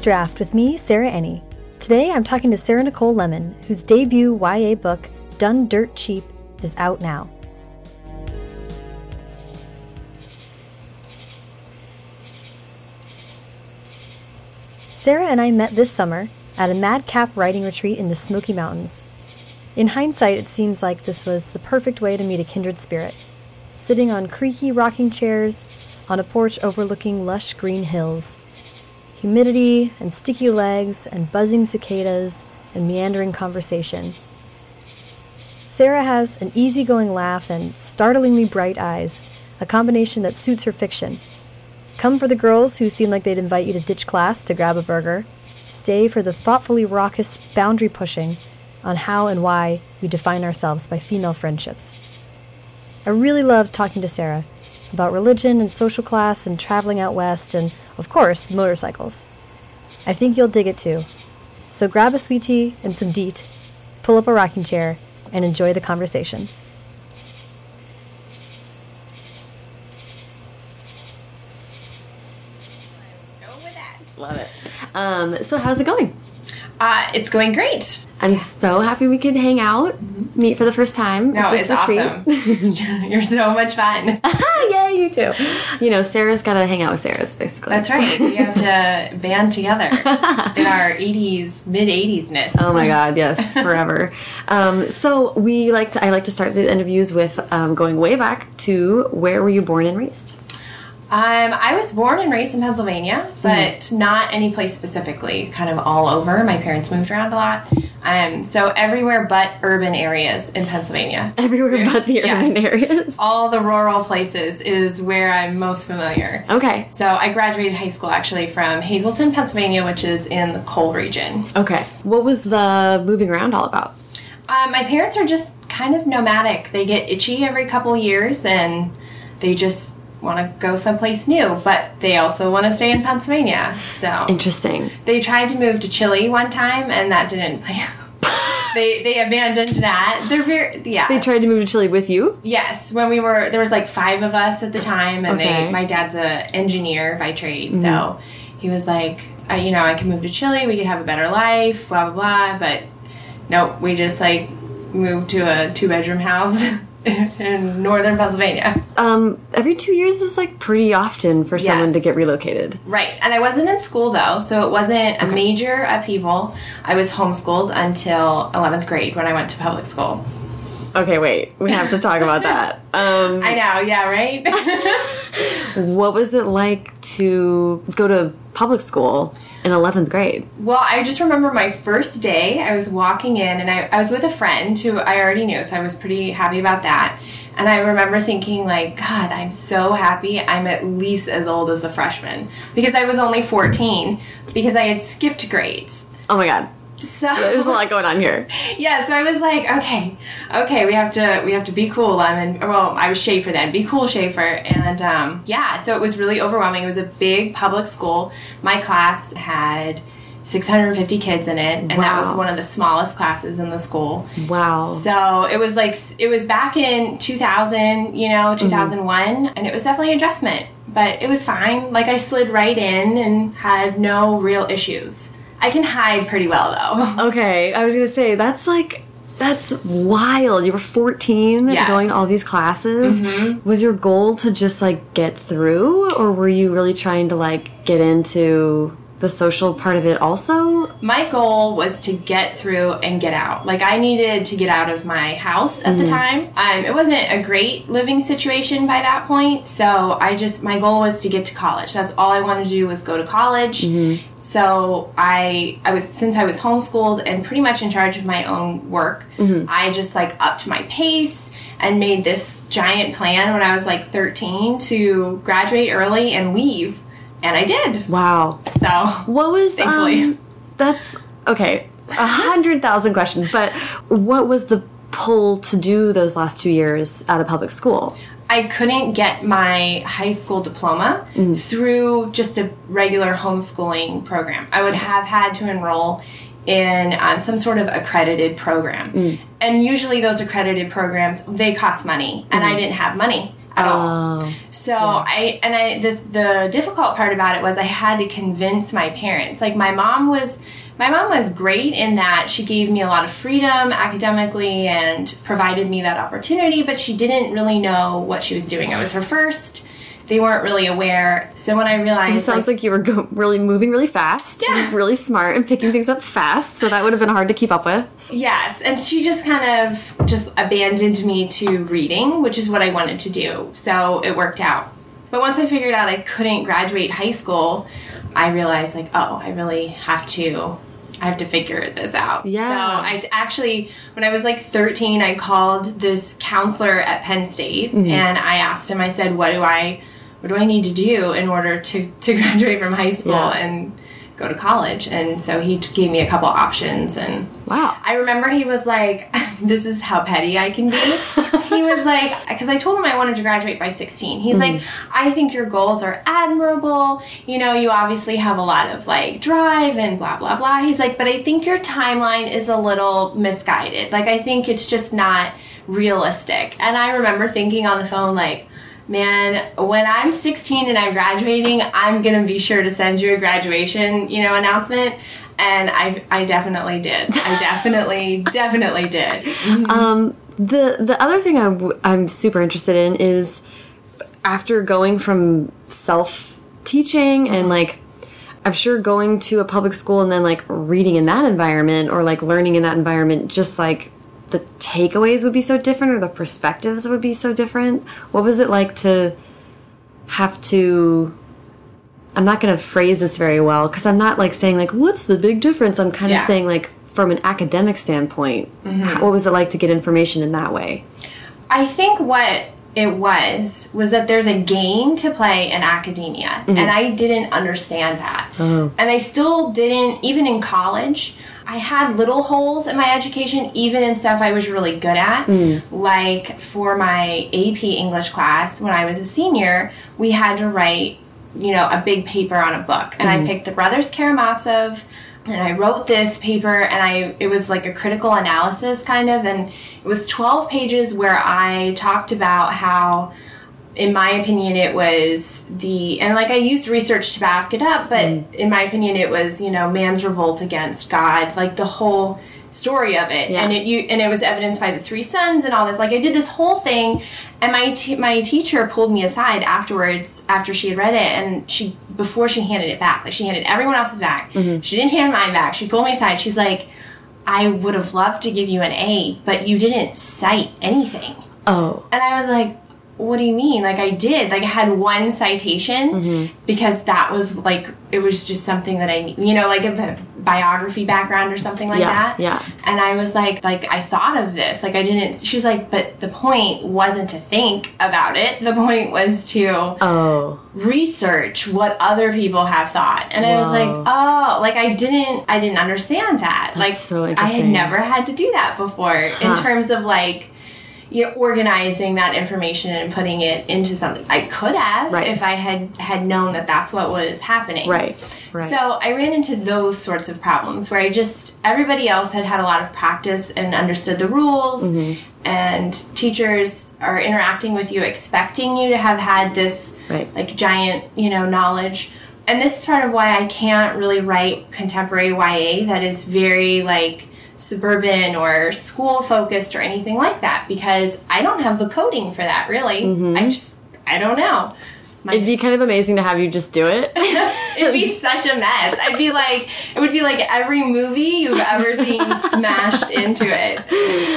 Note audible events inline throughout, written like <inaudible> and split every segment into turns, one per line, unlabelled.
First Draft with me, Sarah Enni. Today I'm talking to Sarah Nicole Lemon, whose debut YA book, Done Dirt Cheap, is out now. Sarah and I met this summer at a madcap writing retreat in the Smoky Mountains. In hindsight, it seems like this was the perfect way to meet a kindred spirit. Sitting on creaky rocking chairs on a porch overlooking lush green hills. Humidity and sticky legs and buzzing cicadas and meandering conversation. Sarah has an easygoing laugh and startlingly bright eyes, a combination that suits her fiction. Come for the girls who seem like they'd invite you to ditch class to grab a burger. Stay for the thoughtfully raucous boundary pushing on how and why we define ourselves by female friendships. I really loved talking to Sarah about religion and social class and traveling out west and, of course, motorcycles. I think you'll dig it too. So grab a sweet tea and some DEET, pull up a rocking chair, and enjoy the conversation.
Love it. Um, so how's it going?
Uh, it's going great.
I'm so happy we could hang out, meet for the first time.
No,
at this
it's
retreat.
awesome. <laughs> You're so much fun. <laughs>
yeah, you too. You know, Sarah's got to hang out with Sarah's, basically.
That's right. We have to <laughs> band together in our 80s, mid 80s ness.
Oh my God! Yes, forever. um, so we like to, I like to start the interviews with um, going way back to where were you born and raised?
Um, I was born and raised in Pennsylvania, but not any place specifically. Kind of all over. My parents moved around a lot. Um, so everywhere but urban areas in Pennsylvania. <laughs>
Everywhere but the
Yes.
urban areas.
All the rural places is where I'm most familiar.
Okay.
So I graduated high school actually from Hazleton, Pennsylvania, which is in the coal region.
Okay. What was the moving around all about?
Uh, my parents are just kind of nomadic. They get itchy every couple years and they just want to go someplace new, but they also want to stay in Pennsylvania. So
Interesting.
they tried to move to Chile one time and that didn't play. <laughs> they they abandoned that. They're very yeah.
They tried to move to Chile with you.
Yes, when we were there was like five of us at the time, and
Okay. Mm-hmm.
they my dad's a engineer by trade, so he was like, I, you know, I can move to Chile, we could have a better life, blah blah blah. But nope, we just like moved to a two bedroom house <laughs> <laughs> in northern Pennsylvania.
Um, every two years is like pretty often for someone to get relocated.
Right, and I wasn't in school though, so it wasn't a major upheaval. I was homeschooled until eleventh grade when I went to public school.
Okay, wait. We have to talk about that. <laughs> Um,
I know, yeah, right. <laughs>
what was it like to go to public school in 11th grade?
Well, I just remember my first day. I was walking in and I, I was with a friend who I already knew, so I was pretty happy about that. And I remember thinking, like, God, I'm so happy I'm at least as old as the freshman because I was only 14 because I had skipped grades.
Oh my god.
So
There's a lot going on here. <laughs>
yeah, so I was like, okay, okay, we have to we have to be cool. I'm in well, I was Schaefer then, be cool Schaefer, and um, yeah, so it was really overwhelming. It was a big public school. My class had 650 kids in it, and that was one of the smallest classes in the school.
Wow.
So it was like it was back in 2000, you know, 2001, and it was definitely adjustment, but it was fine. Like I slid right in and had no real issues. I can hide pretty well though. <laughs>
Okay, I was gonna say, that's like. That's wild. You were 14
Yes.
going to all these classes. Mm-hmm. Was your goal to just like get through or were you really trying to like get into the social part of it also?
my goal was to get through and get out. Like I needed to get out of my house at the mm-hmm. time. Um, it wasn't a great living situation by that point, so I just my goal was to get to college. That's all I wanted to do was go to college. Mm-hmm. So I I was since I was homeschooled and pretty much in charge of my own work. Mm-hmm. I just like upped my pace and made this giant plan when I was like 13 to graduate early and leave. And I did.
Wow.
So
What was
Thankfully.
um, that's okay. A hundred thousand questions, but what was the pull to do those last two years out of public school?
I couldn't get my high school diploma through just a regular homeschooling program. I would have had to enroll in um, some sort of accredited program. And usually those accredited programs, they cost money, and I didn't have money. At all.
Oh.
So I and I the the difficult part about it was I had to convince my parents. Like my mom was my mom was great in that she gave me a lot of freedom academically and provided me that opportunity, but she didn't really know what she was doing. I was her first. They weren't really aware. So when I realized
It sounds like, you were go really moving really fast,
Yeah.
really smart, and picking things up fast. So that would have been hard to keep up with.
Yes, and she just kind of just abandoned me to reading, which is what I wanted to do. So it worked out. But once I figured out I couldn't graduate high school, I realized like, oh, I really have to I have to figure this out.
Yeah.
So I actually when I was like 13, I called this counselor at Penn State mm-hmm. and I asked him I said, "What do I what do I need to do in order to to <laughs> graduate from high school
Yeah.
and go to college?" And so he gave me a couple options and
Wow.
I remember he was like, <laughs> "This is how petty I can be." <laughs> he was like, because I told him I wanted to graduate by 16. He's like, mm-hmm. "I think your goals are admirable. You know, you obviously have a lot of like drive and blah blah blah." He's like, "But I think your timeline is a little misguided. Like, I think it's just not realistic." And I remember thinking on the phone, like. Man, when I'm 16 and I'm graduating, I'm gonna be sure to send you a graduation, you know, announcement and I I definitely did. I <laughs> definitely definitely did.
Um, the the other thing I'm, I'm super interested in is after going from self teaching and like I'm sure going to a public school and then like reading in that environment or like learning in that environment, just like the takeaways would be so different or the perspectives would be so different. What was it like to have to? I'm not going to phrase this very well because I'm not like saying like what's the big difference. I'm kind of
Yeah.
saying like from an academic standpoint, how- what was it like to get information in that way?
I think what it was was that there's a game to play in academia mm-hmm. and I didn't understand that. Oh. And I still didn't even in college. I had little holes in my education even in stuff I was really good at. Mm. Like for my AP English class when I was a senior, we had to write you know, a big paper on a book. And I mm-hmm. picked the Brothers Karamazov and I wrote this paper and I it was like a critical analysis kind of and it was 12 pages where I talked about how in my opinion it was the and like I used research to back it up but mm. in my opinion it was you know man's revolt against God like the whole story of it.
Yeah.
and it you and it was evidenced by the three sons and all this. Like I did this whole thing and my t- my teacher pulled me aside afterwards after she had read it and she before she handed it back. Like she handed everyone else's back. Mm-hmm. She didn't hand mine back. She pulled me aside. She's like I would have loved to give you an A but you didn't cite anything.
Oh,
and I was like, what do you mean? Like I did. Like I had one citation mm-hmm. because that was like it was just something that I you know like a biography background or something like
Yeah,
that.
yeah.
And I was like like I thought of this. Like I didn't she's like but the point wasn't to think about it. The point was to
oh,
research what other people have thought and i was like oh like i didn't i didn't understand that like
so
i had never had to do that before in terms of like you know, organizing that information and putting it into something i could have
Right.
if i had had known that that's what was happening
right, right.
so I ran into those sorts of problems where I just everybody else had had a lot of practice and understood the rules,
Mm-hmm.
and teachers are interacting with you, expecting you to have had this
Right.
like giant you know knowledge. And this is part of why I can't really write contemporary YA that is very like suburban or school focused or anything like that because I don't have the coding for that really. Mm-hmm. I just I don't know. My.
It'd be kind of amazing to have you just do it. <laughs>
It'd be such a mess. I'd be like, it would be like every movie you've ever seen <laughs> smashed into it,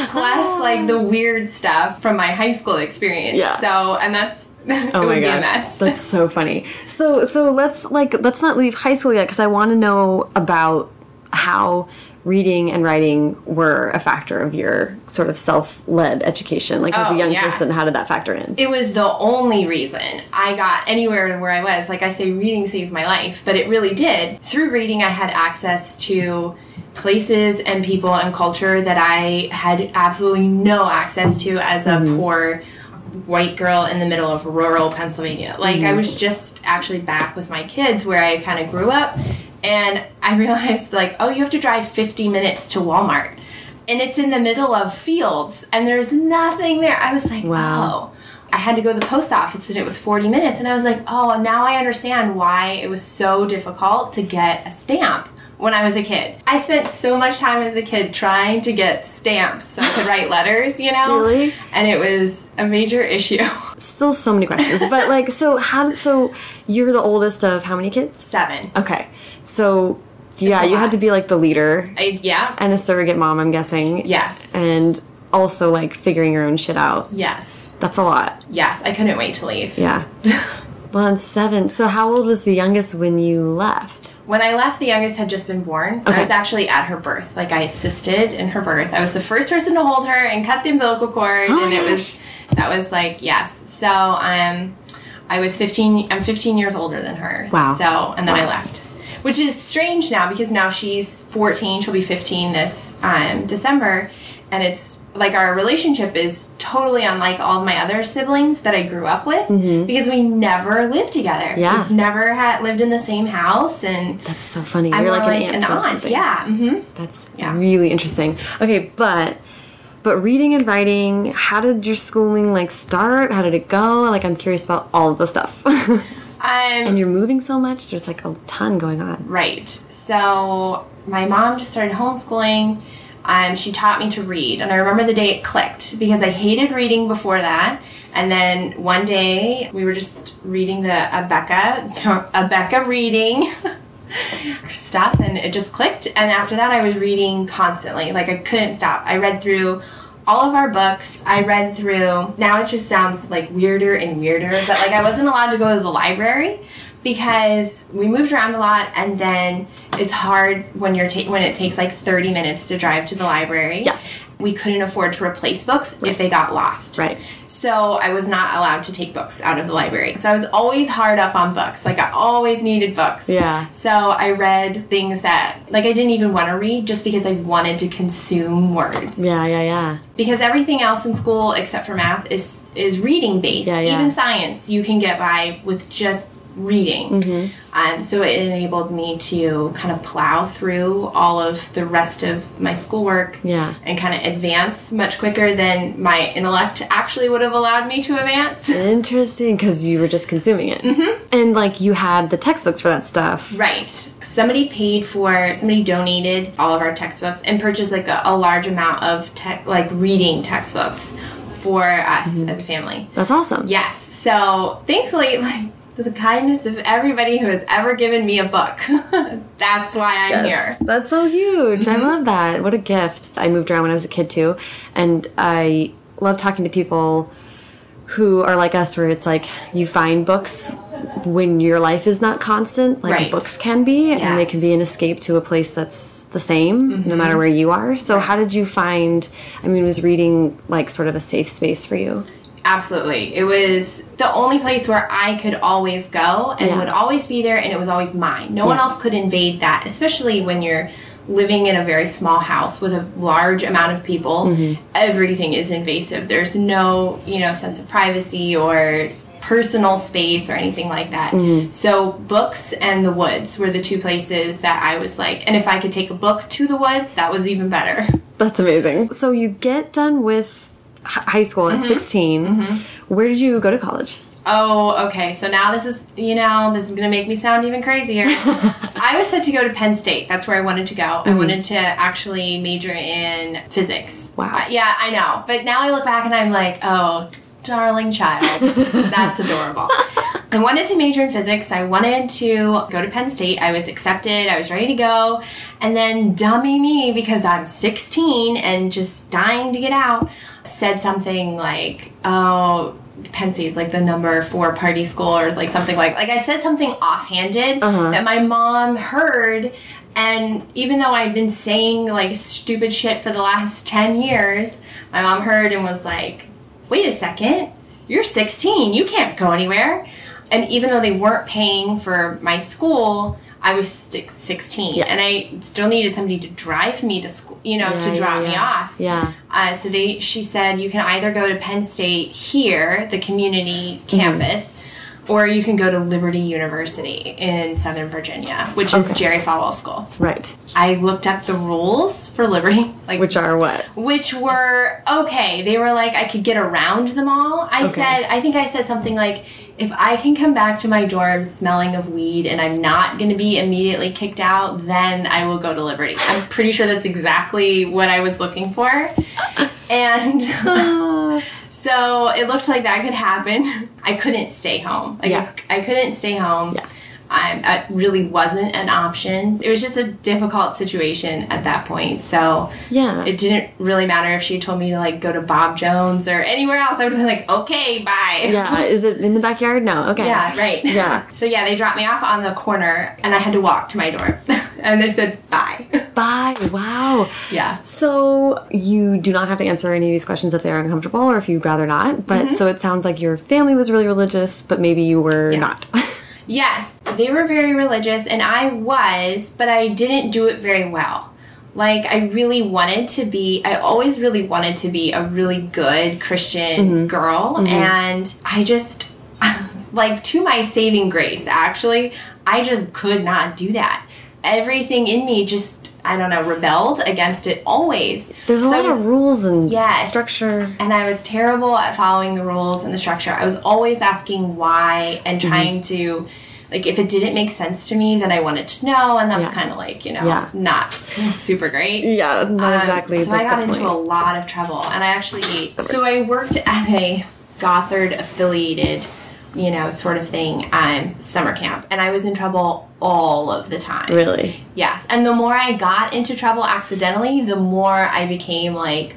plus oh. like the weird stuff from my high school experience.
Yeah.
So, and that's <laughs> it
Oh
would
my
be
god,
a mess.
that's so funny. So so let's like let's not leave high school yet because I want to know about how reading and writing were a factor of your sort of self-led education. Like as a
Oh,
young
yeah.
person, how did that factor in?
it was the only reason I got anywhere where I was. Like I say, reading saved my life, but it really did. Through reading, I had access to places and people and culture that I had absolutely no access to as a mm-hmm. poor white girl in the middle of rural Pennsylvania. Like I mm-hmm. was just actually back with my kids where I kind of grew up and I <laughs> realized like, oh, you have to drive 50 minutes to Walmart. And it's in the middle of fields and there's nothing there. I was like,
Wow.
oh. I had to go to the post office and it was 40 minutes. And I was like, oh, now I understand why it was so difficult to get a stamp when I was a kid. I spent so much time as a kid trying to get stamps so I could write <laughs> letters, you know?
Really?
And it was a major issue. <laughs>
Still so many questions. but like so how so you're the oldest of how many kids?
Seven.
Okay. So yeah, you had to be like the leader
I, yeah.
and a surrogate mom, I'm guessing.
Yes.
And also like figuring your own shit out.
Yes.
That's a lot.
Yes. I couldn't wait to leave.
Yeah. <laughs> well, and seven. So how old was the youngest when you left?
When I left, the youngest had just been born.
Okay.
I was actually at her birth. Like I assisted in her birth. I was the first person to hold her and cut the umbilical cord,
Oh
and it was that was like yes. So um, I was 15. I'm 15 years older than her.
Wow.
So and then I left, which is strange now because now she's 14. She'll be 15 this um, December, and it's like our relationship is totally unlike all of my other siblings that I grew up with because we never lived together.
Yeah.
We've never had lived in the same house and
That's so funny.
I'm
You're
more
like, an aunt or something.
Yeah. hmm
That's
Yeah.
really interesting. Okay, but but reading and writing, how did your schooling like start? How did it go? Like I'm curious about all of the stuff. <laughs> and
Um,
you're moving so much, there's like a ton going on.
right. So my mom just started homeschooling. Um, she taught me to read, and I remember the day it clicked because I hated reading before that. And then one day we were just reading the Abeka, <laughs> Abeka reading <laughs> stuff, and it just clicked. And after that, I was reading constantly. Like I couldn't stop. I read through all of our books. I read through. Now it just sounds like weirder and weirder, but like I wasn't allowed to go to the library because we moved around a lot, and then it's hard when you're when it takes like 30 minutes to drive to the library.
Yeah.
We couldn't afford to replace books if they got lost.
Right.
So I was not allowed to take books out of the library. So I was always hard up on books. Like I always needed books.
Yeah.
So I read things that like I didn't even want to read just because I wanted to consume words.
Yeah, yeah, yeah.
Because everything else in school except for math is is reading based.
Yeah, yeah.
Even science you can get by with just reading.
Mm-hmm.
Um, so it enabled me to kind of plow through all of the rest of my schoolwork
Yeah.
and kind of advance much quicker than my intellect actually would have allowed me to advance. <laughs>
Interesting, because you were just consuming it. Mm-hmm. And like you had the textbooks for that stuff.
Right. Somebody paid for, somebody donated all of our textbooks and purchased like a, a large amount of tech, like reading textbooks for us
Mm-hmm.
as a family.
That's awesome.
Yes. So thankfully, <laughs> like, the kindness of everybody who has ever given me a book, <laughs> that's why I'm
Yes.
here.
That's so huge. I mm-hmm. love that. What a gift. I moved around when I was a kid too, and I love talking to people who are like us, where it's like you find books when your life is not constant, like
Right.
books can be, and they can be an escape to a place that's the same, no mm-hmm. matter where you are. So, how did you find? I mean, was reading like sort of a safe space for you?
Absolutely. It was the only place where I could always go and
Yeah.
would always be there, and it was always mine. No one else could invade that, especially when you're living in a very small house with a large amount of people.
Mm-hmm.
Everything is invasive. There's no, you know, sense of privacy or personal space or anything like that.
Mm-hmm.
So books and the woods were the two places that I was like, and if I could take a book to the woods, that was even better.
That's amazing. So you get done with h- high school
Mm-hmm.
at 16. Where did you go to college?
Oh, okay. So now this is, you know, this is going to make me sound even crazier. <laughs> I was set to go to Penn State. That's where I wanted to go. I wanted to actually major in physics.
Wow.
Uh, yeah, I know. But now I look back and I'm like, oh, darling child. <laughs> That's adorable. I wanted to major in physics. I wanted to go to Penn State. I was accepted. I was ready to go. And then dummy me because I'm 16 and just dying to get out said something like, "Oh, Penn State's like the number four party school or like something like like I said something offhanded
Uh-huh.
that my mom heard and even though I'd been saying like stupid shit for the last 10 years, my mom heard and was like, "Wait a second. You're 16. You can't go anywhere." And even though they weren't paying for my school, I was 16
Yeah.
and I still needed somebody to drive me to school, you know,
Yeah,
to
yeah,
drop me off.
Yeah.
Uh, so they, she said, you can either go to Penn State here, the community
Mm-hmm.
campus, or you can go to Liberty University in Southern Virginia, which is Jerry Falwell School.
Right.
I looked up the rules for Liberty, <laughs> like
Which are what?
which were okay. They were like I could get around them all. I
Okay.
said I think I said something like if I can come back to my dorm smelling of weed and I'm not going to be immediately kicked out, then I will go to Liberty. I'm pretty sure that's exactly what I was looking for. And <laughs> so it looked like that could happen. I couldn't stay home. Like
Yeah.
I, I couldn't stay home.
Yeah.
Um, that really wasn't an option. It was just a difficult situation at that point. So
Yeah.
it didn't really matter if she told me to like go to Bob Jones or anywhere else. I would have been like, okay, bye.
yeah. <laughs> Is it in the backyard? No. Okay.
Yeah, right.
Yeah. <laughs>
So yeah, they dropped me off on the corner and I had to walk to my door, <laughs> and they said bye.
Bye. Wow.
yeah.
So you do not have to answer any of these questions if they're uncomfortable or if you'd rather not. But so it sounds like your family was really religious, but maybe you were
Yes.
not.
Yes, they were very religious, and I was, but I didn't do it very well. Like, I really wanted to be, I always really wanted to be a really good Christian mm-hmm. girl, mm-hmm. and I just, <laughs> like, to my saving grace, actually, I just could not do that. Everything in me just, I don't know, rebelled against it always.
There's a
So I
lot
was-
of rules and
Yes.
structure.
and I was terrible at following the rules and the structure. I was always asking why and
Mm-hmm.
trying to, like, if it didn't make sense to me, then I wanted to know, and that's
Yeah.
kind of like, you know,
Yeah.
not <laughs> super great.
Yeah, not
Um,
exactly.
So I got into a lot of trouble, and I actually, so I worked at a Gothard affiliated, you know, sort of thing, um, summer camp, and I was in trouble all of the time.
Really?
Yes, and the more I got into trouble accidentally, the more I became like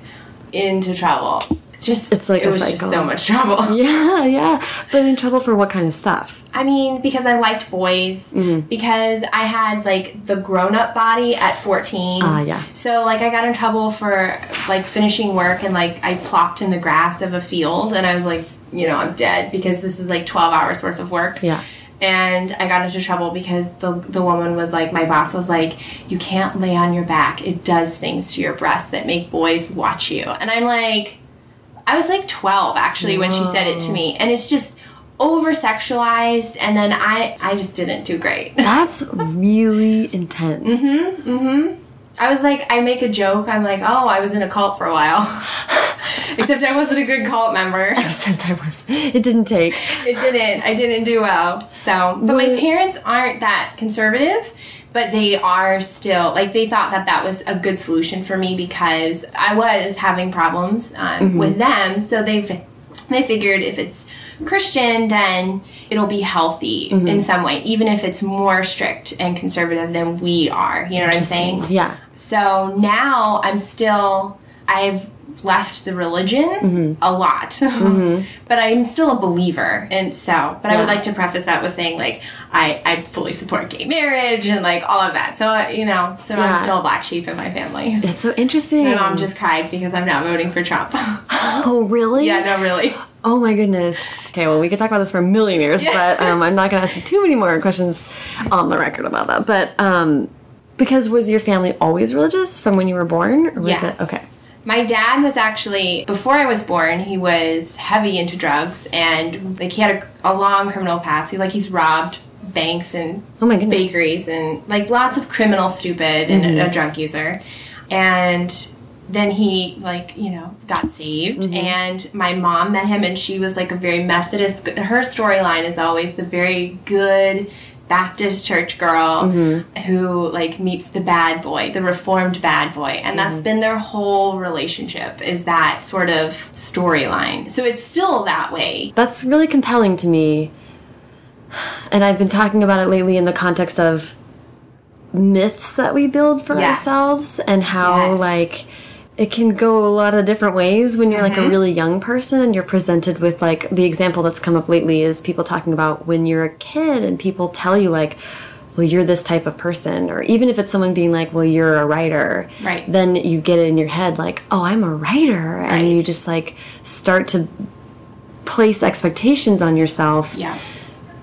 into trouble. Just
It's like
it was just so much trouble. <laughs>
Yeah, yeah. But in trouble for what kind of stuff?
I mean, because I liked boys,
Mm-hmm.
because I had like the grown-up body at 14.
Ah, yeah.
So like I got in trouble for like finishing work and like I plopped in the grass of a field and I was like, you know, I'm dead because this is like 12 hours worth of work.
Yeah.
And I got into trouble because the the woman was like, my boss was like, you can't lay on your back. It does things to your breasts that make boys watch you. And I'm like, I was like 12 actually when she said it to me, and it's just over sexualized. And then I I just didn't do great.
That's <laughs> really intense. Mm hmm.
Mm-hmm. I was like, I make a joke. I'm like, oh, I was in a cult for a while. <laughs> Except I wasn't a good cult member. <laughs>
Except I was. It didn't take.
It didn't. I didn't do well. So, but my parents aren't that conservative, but they are still like they thought that that was a good solution for me because I was having problems um, with them. So they they figured if it's Christian, then it'll be healthy in some way, even if it's more strict and conservative than we are. You know what I'm saying?
Yeah.
So now I'm still, I've left the religion
Mm-hmm.
a lot, <laughs> but I'm still a believer. And so, but I would like to preface that with saying, like, I, I fully support gay marriage and like all of that. So, uh, you know, so
Yeah.
I'm still a black sheep in my family.
It's so interesting.
My mom just cried because I'm not voting for Trump. <laughs>
Oh, really?
yeah, no, really.
Oh my goodness. Okay, well, we could talk about this for a million years, but um, I'm not going to ask you too many more questions on the record about that. But um, because was your family always religious from when you were born? Or was
Yes.
it okay?
My dad was actually before I was born. He was heavy into drugs and like he had a, a long criminal past. He like he's robbed banks and
Oh my goodness.
bakeries and like lots of criminal stupid and
Mm-hmm.
a, a drug user. And then he like you know got saved
Mm-hmm.
and my mom met him and she was like a very methodist her storyline is always the very good baptist church girl
Mm-hmm.
who like meets the bad boy the reformed bad boy and
Mm-hmm.
that's been their whole relationship is that sort of storyline so it's still that way
That's really compelling to me. And I've been talking about it lately in the context of myths that we build for
Yes.
ourselves and how,
Yes.
like, it can go a lot of different ways when you're like
Mm-hmm.
a really young person and you're presented with like the example that's come up lately is people talking about when you're a kid and people tell you like well you're this type of person or even if it's someone being like well you're a writer
Right.
then you get it in your head like oh i'm a writer and you just like start to place expectations on yourself
yeah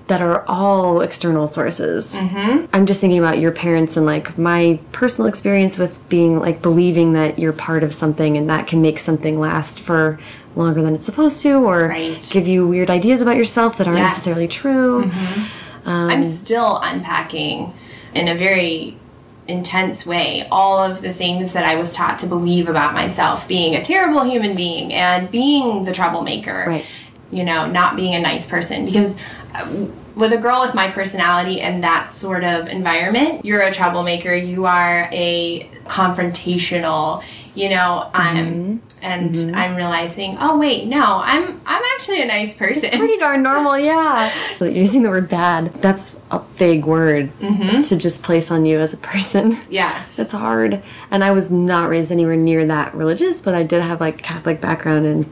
that are all external sources. Mm-hmm. I'm just thinking about your parents and like my personal experience with being like believing that you're part of something and that can make something last for longer than it's supposed to or
Right.
give you weird ideas about yourself that aren't
Yes.
necessarily true.
I'm still unpacking in a very intense way all of the things that I was taught to believe about myself being a terrible human being and being the troublemaker.
Right.
You know, not being a nice person. Because with a girl with my personality and that sort of environment, you're a troublemaker, you are a confrontational, you know, um, and I'm realizing, oh wait, no, I'm I'm actually a nice person.
Pretty darn normal, <laughs> yeah. You're using the word bad. That's a big word to just place on you as a person.
yes. <laughs>
It's hard. And I was not raised anywhere near that religious, but I did have like Catholic background and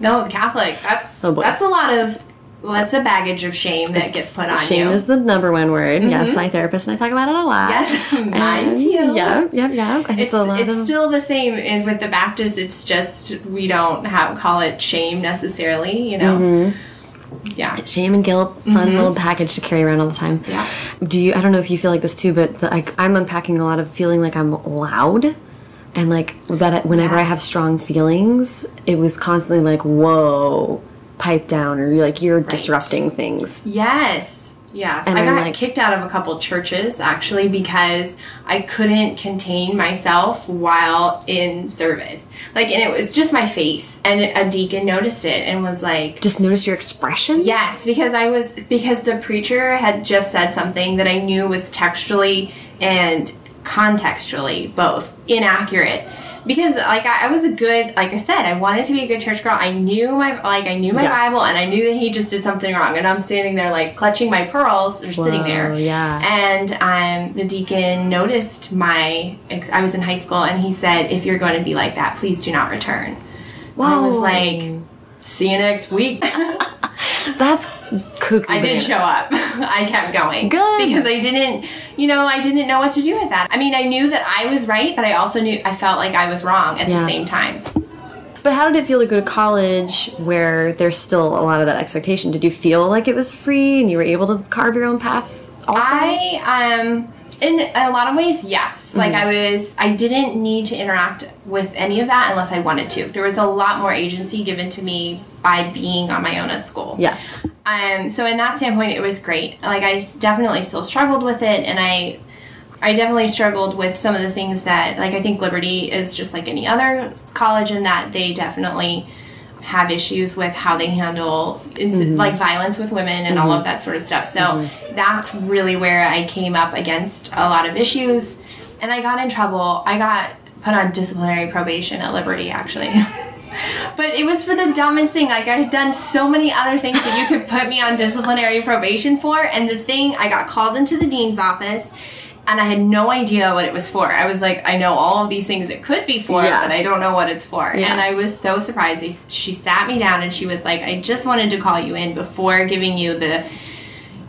No, Catholic. That's
Oh, boy.
that's a lot of that's a baggage of shame that gets put on
shame
you.
Shame is the number one word. Yes, my therapist and I talk about it a lot.
yes, <laughs> mine
And-
too.
Yeah, yeah, yeah. And
It's,
a lot
it's
of
still the same and with the Baptist it's just we don't have call it shame necessarily, you know.
Mm-hmm.
Yeah.
shame and guilt, fun little package to carry around all the time.
Yeah.
Do you? I don't know if you feel like this too, but the, like I'm unpacking a lot of feeling like I'm loud, and like that. Whenever I have strong feelings, it was constantly like, "Whoa, pipe down," or you're like you're disrupting things.
Yes. Yes.
And
I
I'm
got
like-
kicked out of a couple churches actually because I couldn't contain myself while in service. Like and it was just my face and a deacon noticed it and was like
Just notice your expression.
Yes, because I was because the preacher had just said something that I knew was textually and contextually both inaccurate. Because like I, I was a good like I said, I wanted to be a good church girl. I knew my like I knew my
Yeah.
Bible and I knew that he just did something wrong. And I'm standing there like clutching my pearls, or sitting there.
Yeah.
And um, the deacon noticed my ex- I was in high school and he said, if you're going to be like that, please do not return. And I was like, see you next week. <laughs>
That's cuckoo.
I did show up. <laughs> I kept going.
Good.
Because I didn't, you know, I didn't know what to do with that. I mean, I knew that I was right, but I also knew I felt like I was wrong at
Yeah.
the same time.
But how did it feel to go to college where there's still a lot of that expectation? Did you feel like it was free and you were able to carve your own path? Also,
I um in a lot of ways, yes. Like
Mm-hmm.
I was I didn't need to interact with any of that unless I wanted to. There was a lot more agency given to me by being on my own at school.
yeah.
Um, so in that standpoint, it was great. Like I definitely still struggled with it, and I, I definitely struggled with some of the things that, like I think Liberty is just like any other college in that they definitely have issues with how they handle ins- mm-hmm. like violence with women and all of mm-hmm. that sort of stuff. So mm-hmm. that's really where I came up against a lot of issues, and I got in trouble. I got put on disciplinary probation at Liberty actually. <laughs> But it was for the dumbest thing. Like I had done so many other things that you could put me on disciplinary probation for, and the thing I got called into the dean's office, and I had no idea what it was for. I was like, I know all of these things it could be for,
Yeah.
but I don't know what it's for.
Yeah.
And I was so surprised. She sat me down and she was like, I just wanted to call you in before giving you the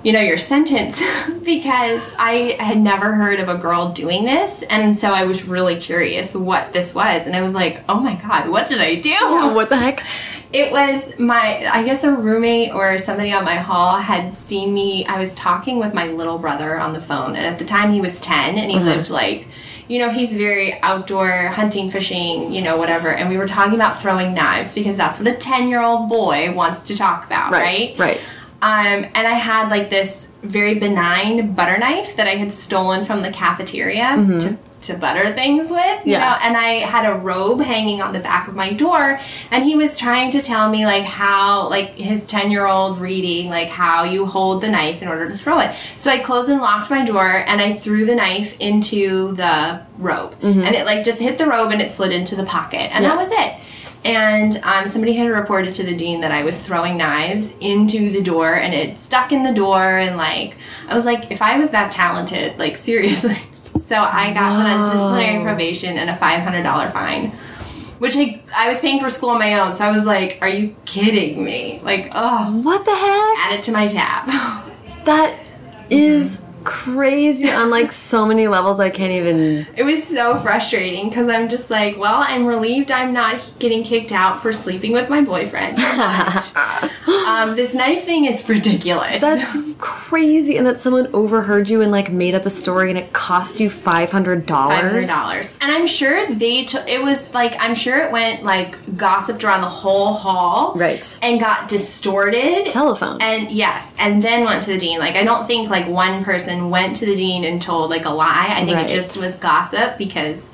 you know, your sentence <laughs> because I had never heard of a girl doing this. And so I was really curious what this was. And I was like, oh my God, what did I do?
What the heck? <laughs>
It was my, I guess a roommate or somebody on my hall had seen me. I was talking with my little brother on the phone. And at the time he was 10 and he lived like, you know, he's very outdoor hunting, fishing, you know, whatever. And we were talking about throwing knives because that's what a 10 year old boy wants to talk about, right?
Right.
Um, and I had like this very benign butter knife that I had stolen from the cafeteria to, to butter things with. You
Yeah.
know? And I had a robe hanging on the back of my door, and he was trying to tell me like how, like his 10 year old reading, like how you hold the knife in order to throw it. So I closed and locked my door, and I threw the knife into the robe. And it like just hit the robe and it slid into the pocket. And that was it. And um, somebody had reported to the dean that I was throwing knives into the door and it stuck in the door. And like, I was like, if I was that talented, like, <laughs> seriously. So I got put on disciplinary probation and a $500 fine, which I, I was paying for school on my own. So I was like, are you kidding me? Like, oh,
What the heck?
add it to my tab. <laughs>
That is crazy on like so many levels I can't even
It was so frustrating because I'm just like, well, I'm relieved I'm not getting kicked out for sleeping with my boyfriend. <laughs> Um, this knife thing is ridiculous.
That's crazy and that someone overheard you and like made up a story and it cost you $500.
Five hundred dollars, and I'm sure they took. It was like I'm sure it went like gossiped around the whole hall,
Right.
And got distorted.
Telephone.
And yes, and then went to the dean. Like I don't think like one person went to the dean and told like a lie. I think
Right.
it just was gossip because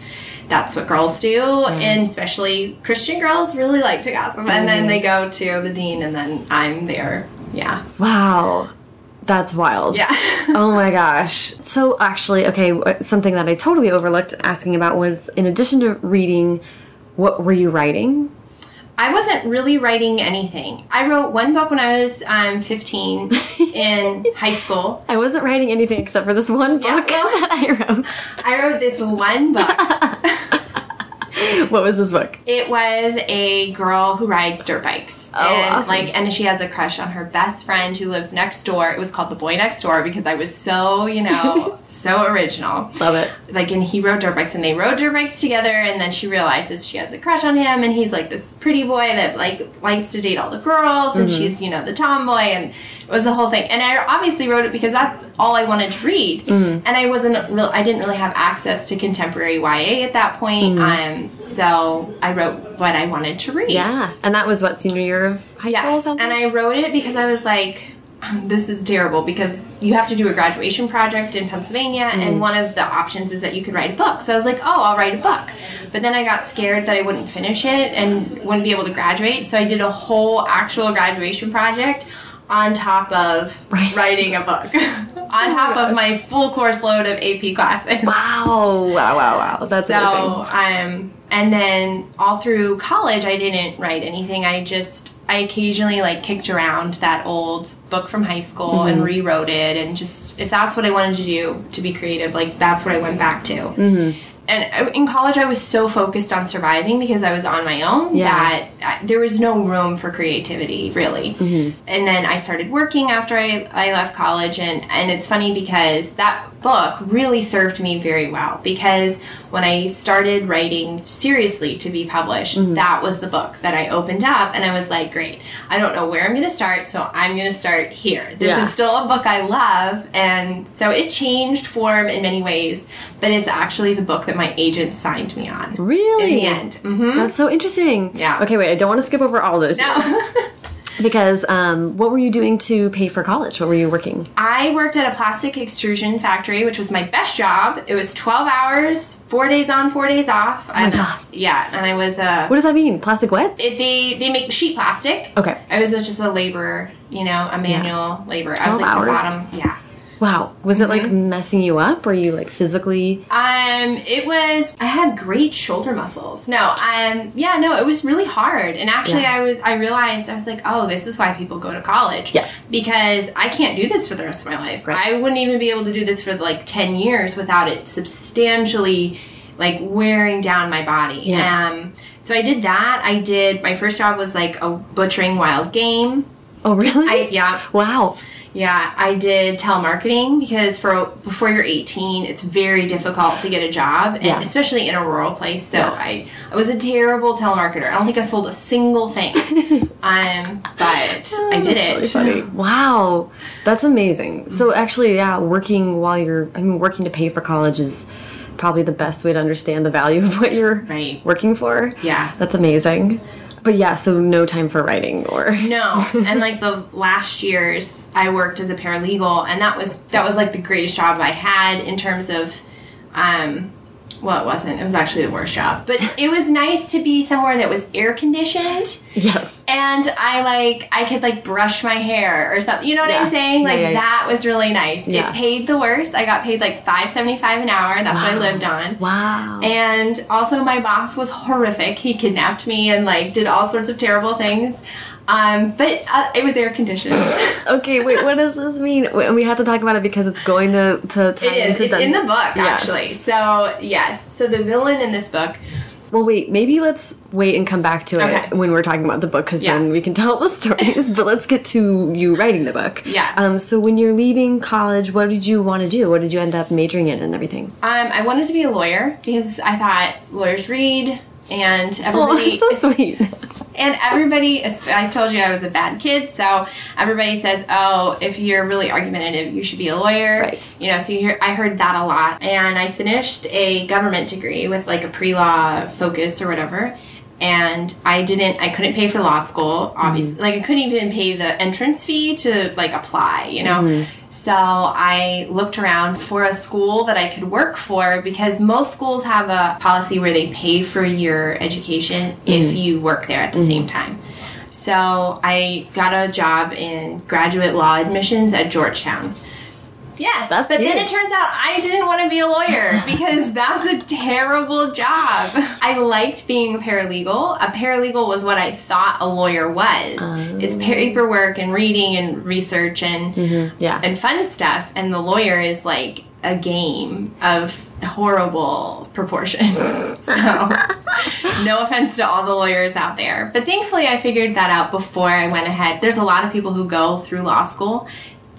that's what girls do, mm-hmm. and especially Christian girls really like to gossip. And then mm-hmm. they go to the dean, and then I'm there. Yeah,
Wow. That's wild.
yeah. <laughs>
oh my gosh. So actually, okay, something that I totally overlooked asking about was in addition to reading, what were you writing?
I wasn't really writing anything. I wrote one book when I was um, 15 <laughs> in high school.
I wasn't writing anything except for this one
Yeah,
book
well-
that <laughs> I wrote.
I wrote this one book. <laughs> <laughs>
What was this book?
It was a girl who rides dirt bikes.
Oh,
and
awesome.
like and she has a crush on her best friend who lives next door. It was called The Boy Next Door because I was so, you know, <laughs> so original.
Love it.
like and he rode dirt bikes and they rode dirt bikes together and then she realizes she has a crush on him and he's like this pretty boy that like likes to date all the girls and mm-hmm. she's you know the tomboy and was the whole thing and I obviously wrote it because that's all I wanted to read and I wasn't real I didn't really have access to contemporary YA at that point um so I wrote what I wanted to read
Yeah. And that was what, senior year of high school?
Yes, and I wrote it because I was like, this is terrible because you have to do a graduation project in Pennsylvania,
Mm.
and one of the options is that you could write a book. So I was like, oh, I'll write a book. But then I got scared that I wouldn't finish it and wouldn't be able to graduate. So I did a whole actual graduation project on top of <laughs>
Right.
writing a book, <laughs> on top of my full course load of AP classes.
Wow. Wow, wow, wow. That's
so,
amazing.
um, and then all through college, I didn't write anything. I just, I occasionally like kicked around that old book from high school
Mm-hmm.
and rewrote it. And just, if that's what I wanted to do to be creative, like that's what I went back to.
Mm-hmm.
And uh, in college, I was so focused on surviving because I was on my own
Yeah.
that uh, there was no room for creativity, really.
Mm-hmm.
And then I started working after I, I left college, and, and it's funny because that book really served me very well because when I started writing seriously to be published,
Mm-hmm.
that was the book that I opened up, and I was like, great, I don't know where I'm going to start, so I'm going to start here. This
Yeah.
is still a book I love, and so it changed form in many ways, but it's actually the book that my agent signed me on.
Really?
In the end. hmm
That's so interesting.
Yeah.
Okay, wait. I don't want to skip over all those.
No. <laughs>
Because um, what were you doing to pay for college? What were you working?
I worked at a plastic extrusion factory, which was my best job. It was 12 hours, four days on, four days off. Oh
my God.
Yeah, and I was uh,
What does that mean? Plastic what?
it, they they make sheet plastic.
Okay.
I was just a laborer, you know, a manual laborer. I was
12
like the
hours?
bottom. Yeah.
Wow. Was it like messing you up? Were you like physically?
Um, it was. I had great shoulder muscles. No, um, yeah, no, it was really hard. And actually,
Yeah.
I was. I realized I was like, oh, this is why people go to college.
Yeah.
Because I can't do this for the rest of my life.
Right.
I wouldn't even be able to do this for like ten years without it substantially like wearing down my body.
Yeah.
Um, so I did that. I did. My first job was like a butchering wild game.
Oh, really?
I yeah.
wow.
Yeah, I did telemarketing because for before you're 18, it's very difficult to get a job, and
Yeah.
especially in a rural place. So
Yeah.
I, I was a terrible telemarketer. I don't think I sold a single thing, <laughs> um, but I did it.
Really. Wow, that's amazing. So actually, yeah, working while you're, I mean, working to pay for college is probably the best way to understand the value of what you're
Right.
working for.
Yeah.
that's amazing. But yeah, so no time for writing or <laughs>
No, and like the last years, I worked as a paralegal, and that was that was like the greatest job I had in terms of, um, well, it wasn't. It was actually the worst job, but it was nice to be somewhere that was air conditioned.
yes.
and I like I could like brush my hair or something. You know what
Yeah.
I'm saying? Like
yeah, yeah.
that was really nice. It paid the worst. I got paid like five seventy five an hour. That's what I lived on.
Wow.
And also my boss was horrific. He kidnapped me and like did all sorts of terrible things. Um, but uh, it was air conditioned. <laughs>
okay, wait, what does this mean? We have to talk about it because it's going to to tie
It is.
into
It's in the book,
Yes.
actually. So yes. So the villain in this book
Well, wait. Maybe let's wait and come back to it
Okay.
when we're talking about the book, because
Yes.
then we can tell the stories. <laughs> but let's get to you writing the book.
Yes.
Um. So when you're leaving college, what did you want to do? What did you end up majoring in and everything?
Um, I wanted to be a lawyer because I thought lawyers read and
Oh,
everybody
that's so sweet. <laughs>
and everybody I told you I was a bad kid, so everybody says, "Oh, if you're really argumentative, you should be a lawyer."
Right.
You know, so you hear I heard that a lot. And I finished a government degree with like a pre-law focus or whatever. And I didn't I couldn't pay for law school, mm-hmm. obviously. Like I couldn't even pay the entrance fee to like apply, you know. Mm-hmm. So I looked around for a school that I could work for because most schools have a policy where they pay for your education if mm-hmm. you work there at the same time. So I got a job in graduate law admissions at Georgetown. Yes,
That's
but then it turns out I didn't want to be a lawyer <laughs> because that's a terrible job. I liked being a paralegal. A paralegal was what I thought a lawyer was. It's oh. paperwork and reading and research and mm-hmm,
Yeah.
and fun stuff and the lawyer is like a game of horrible proportions <laughs> so <laughs> no offense to all the lawyers out there but thankfully i figured that out before i went ahead there's a lot of people who go through law school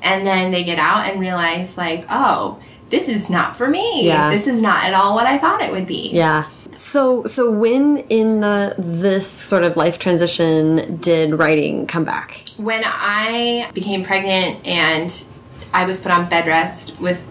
and then they get out and realize like oh this is not for me
Yeah.
this is not at all what i thought it would be
Yeah. So so when in the this sort of life transition did writing come back?
when I became pregnant and I was put on bed rest with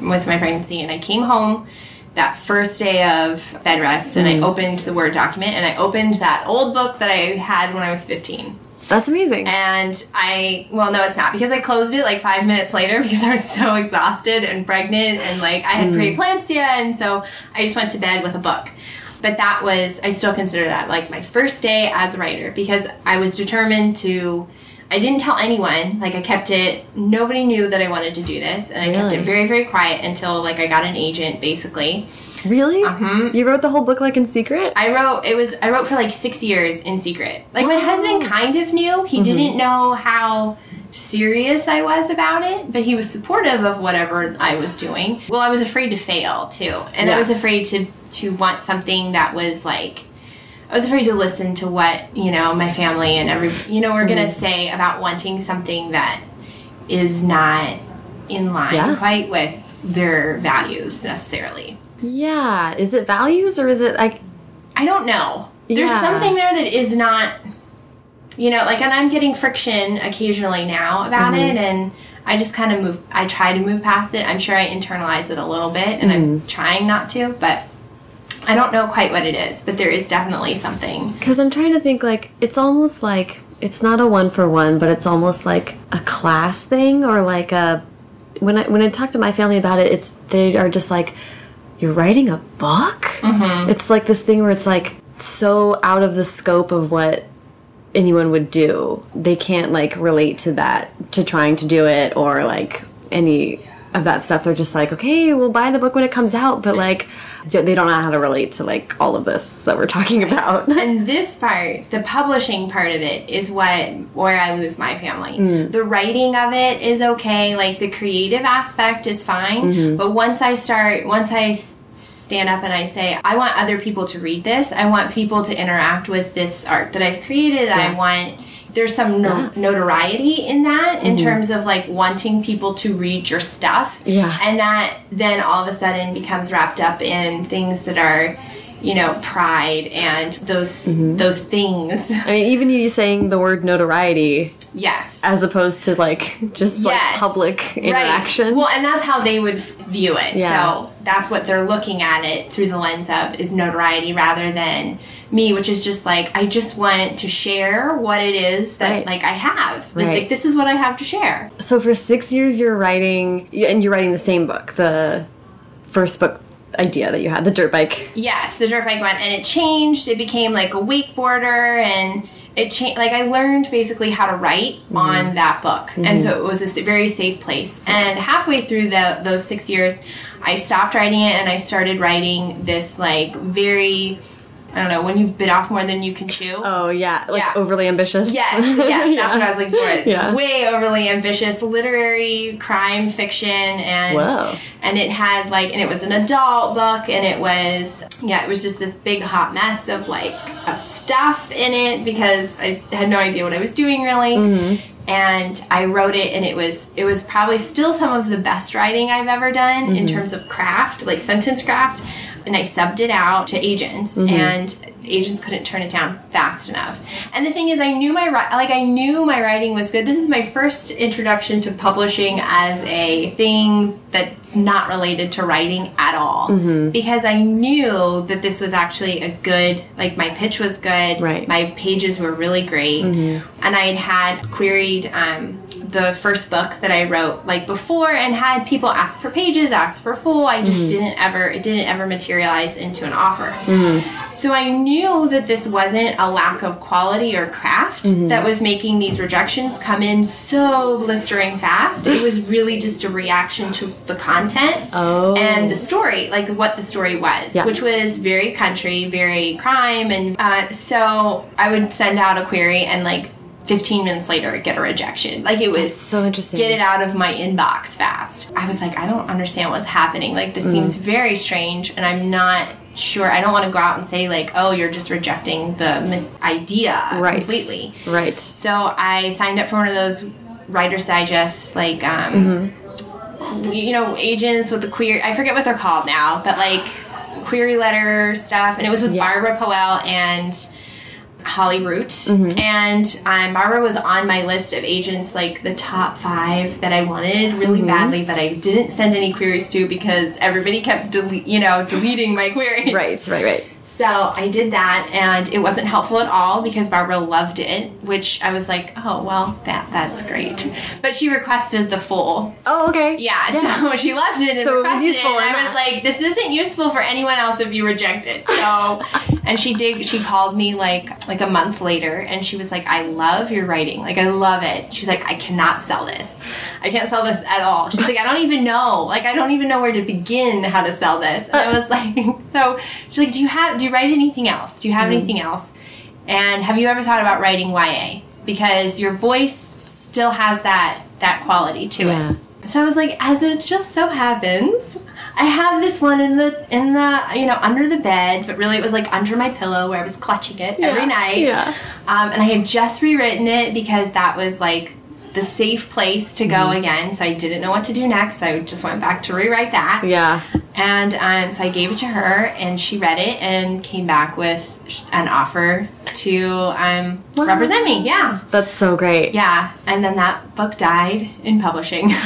with my pregnancy and I came home that first day of bed rest and I mm-hmm. opened the Word document and I opened that old book that I had when I was 15.
That's amazing.
And I, well, no, it's not because I closed it like five minutes later <laughs> because I was so exhausted and pregnant and like I had mm. preeclampsia. And so I just went to bed with a book. But that was, I still consider that like my first day as a writer because I was determined to, I didn't tell anyone. Like I kept it, nobody knew that I wanted to do this. And I kept it very, very quiet until like I got an agent basically.
Really?
Uh-huh.
You wrote the whole book like in secret?
I wrote it was I wrote for like six years in secret. Like my husband kind of knew. He didn't know how serious I was about it, but he was supportive of whatever I was doing. Well, I was afraid to fail too. And
Yeah.
I was afraid to to want something that was like I was afraid to listen to what, you know, my family and every you know, we're gonna say about wanting something that is not in line
Yeah.
quite with their values necessarily.
Yeah. Is it values or is it like
I don't know. There's
Yeah.
something there that is not, you know, like, and I'm getting friction occasionally now about
Mm-hmm.
it, and I just kind of move, I try to move past it. I'm sure I internalize it a little bit, and I'm
Mm.
trying not to, but I don't know quite what it is, but there is definitely something.
Because I'm trying to think, like, it's almost like it's not a one for one, but it's almost like a class thing or like a. When I when I talk to my family about it, it's they are just like, "You're writing a book."
Mm-hmm.
It's like this thing where it's like so out of the scope of what anyone would do. They can't like relate to that to trying to do it or like any of that stuff. They're just like, okay, we'll buy the book when it comes out, but like they don't know how to relate to like all of this that we're talking about. <laughs>
and this part, the publishing part of it, is what where I lose my family.
Mm.
The writing of it is okay, like the creative aspect is fine.
Mm-hmm.
But once I start, once I stand up and I say, I want other people to read this. I want people to interact with this art that I've created. I want. There's some no-
Yeah.
Notoriety in that in terms of like wanting people to read your stuff.
Yeah.
And that then all of a sudden becomes wrapped up in things that are, you know, pride and those
Mm-hmm.
those things.
I mean, even you saying the word notoriety
Yes.
as opposed to like just like
Yes.
public
Right.
interaction.
Well, and that's how they would view it.
Yeah.
So that's what they're looking at it through the lens of is notoriety rather than me, which is just like I just want to share what it is that
Right.
like I have. Like,
Right.
like, this is what I have to share.
So for six years, you're writing, and you're writing the same book, the first book idea that you had, the dirt bike.
Yes, the dirt bike one, and it changed. It became like a wakeboarder, and it changed. Like I learned basically how to write mm-hmm. on that book, and so mm-hmm. it was a very safe place. And halfway through the those six years, I stopped writing it, and I started writing this like very I don't know when you've bit off more than you can chew.
Oh yeah, like
Yeah.
overly ambitious.
Yes, <laughs> yes, that's what I was looking for. <laughs>
Yeah.
Way overly ambitious, literary crime fiction, and
Whoa.
and it had like, and it was an adult book, and it was yeah, it was just this big hot mess of like of stuff in it because I had no idea what I was doing really.
Mm-hmm.
And I wrote it, and it was it was probably still some of the best writing I've ever done
Mm-hmm.
in terms of craft, like sentence craft. And I subbed it out to agents,
Mm-hmm.
and agents couldn't turn it down fast enough. And the thing is, I knew my like I knew my writing was good. This is my first introduction to publishing as a thing that's not related to writing at all,
Mm-hmm.
because I knew that this was actually a good like my pitch was good,
Right.
My pages were really great, and I had had queried. Um, the first book that I wrote like before and had people ask for pages, ask for full. I just mm. didn't ever it didn't ever materialize into an offer. Mm. So I knew that this wasn't a lack of quality or craft mm-hmm. that was making these rejections come in so blistering fast. It was really just a reaction to the content
Oh.
and the story, like what the story was,
Yeah.
which was very country, very crime. And uh, so I would send out a query and like 15 minutes later get a rejection. Like it was
so interesting.
get it out of my inbox fast. I was like, I don't understand what's happening. Like,
Mm.
this seems very strange, and I'm not sure. I don't want to go out and say, like, oh, you're just rejecting the idea
right.
completely.
Right.
So I signed up for one of those Writer's Digest, like, um,
Mm-hmm.
you know, agents with the queer, I forget what they're called now, but like query letter stuff. And it was with
Yeah.
Barbara Poelle and Holly Root.
Mm-hmm.
And um, Barbara was on my list of agents, like the top five that I wanted really
Mm-hmm.
badly, but I didn't send any queries to because everybody kept, delete, you know, deleting my queries.
Right. Right. Right.
So I did that, and it wasn't helpful at all because Barbara loved it, which I was like, oh well, that that's great. But she requested the full.
Oh, okay.
Yeah, so <laughs> she loved it and
So it was useful
it. and I was like, this isn't useful for anyone else if you reject it. So, <laughs> and she did. She called me like like a month later, and she was like, I love your writing. Like I love it. She's like, I cannot sell this. I can't sell this at all. She's like, I don't even know. Like I don't even know where to begin how to sell this. And I was like, <laughs> so she's like, do you have? Do you write anything else? Do you have mm-hmm. anything else? And have you ever thought about writing YA? Because your voice still has that that quality to
Yeah.
it. So I was like, as it just so happens, I have this one in the in the you know under the bed, but really it was like under my pillow where I was clutching it every night.
yeah.
Um, and I had just rewritten it because that was like the safe place to go
Mm-hmm.
again. So I didn't know what to do next. So I just went back to rewrite that.
Yeah.
And um, so I gave it to her, and she read it and came back with an offer to um, represent me. Yeah.
That's so great.
Yeah. And then that book died in publishing. <laughs>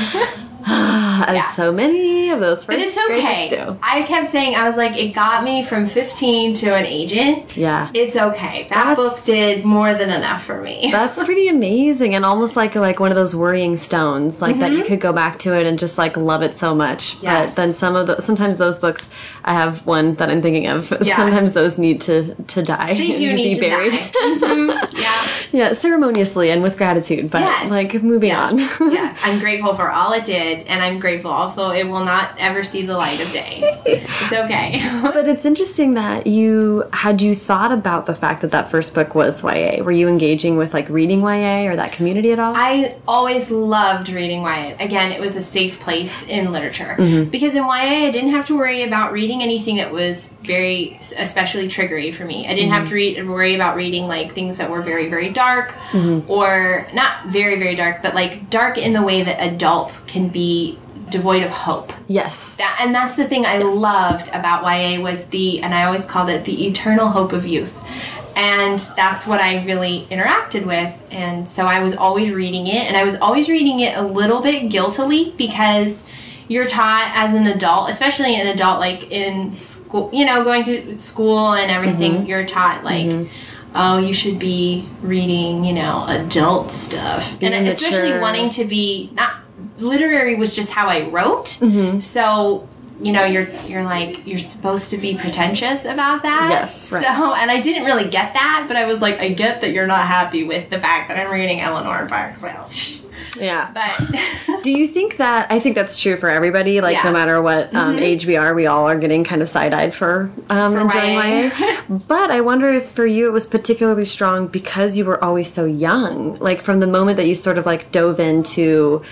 As
Yeah.
so many of those first
But it's okay.
do.
I kept saying, I was like, it got me from 15 to an agent.
Yeah.
It's okay. That
That's-
book did more than enough for me. <laughs>
That's pretty amazing and almost like like one of those worrying stones, like that you
Mm-hmm.
could go back to it and just like love it so much.
Yes.
But then some of the sometimes those books, I have one that I'm thinking of. <laughs>
Yeah.
Sometimes those need to to die.
they <laughs> do need
be
to
buried.
die. Mhm. Yeah.
yeah, ceremoniously and with gratitude, but
Yes.
like moving
yes.
on.
yes. I'm grateful for all it did, and I'm grateful also it will not ever see the light of day. It's okay. <laughs>
But it's interesting that you had you thought about the fact that that first book was YA. Were you engaging with like reading YA or that community at all?
I always loved reading YA. Again, it was a safe place in literature mm-hmm. because in YA I didn't have to worry about reading anything that was very especially triggery for me. I didn't have mm-hmm. to read worry about reading like things that were very very dark mm-hmm. or not very very dark, but like dark in the way that adults can be devoid of hope.
yes.
That, and that's the thing I loved about YA was the, and I always called it the eternal hope of youth. And that's what I really interacted with. And so I was always reading it, and I was always reading it a little bit guiltily because you're taught as an adult, especially an adult like in school, you know, going through school and everything, mm-hmm. you're taught like, mm-hmm. oh, you should be reading, you know, adult stuff.
Being
and especially
mature.
wanting to be not literary was just how I wrote. So you know you're you're like you're supposed to be pretentious about that.
Yes, right.
So and I didn't really get that, but I was like I get that you're not happy with the fact that I'm reading Eleanor. So,
Yeah.
But <laughs>
Do you think that I think that's true for everybody? Like
Yeah.
No matter what um, age we are, we all are getting kind of side eyed for, um,
For
enjoying.
YA. <laughs>
but I wonder if for you it was particularly strong because you were always so young. Like from the moment that you sort of like dove into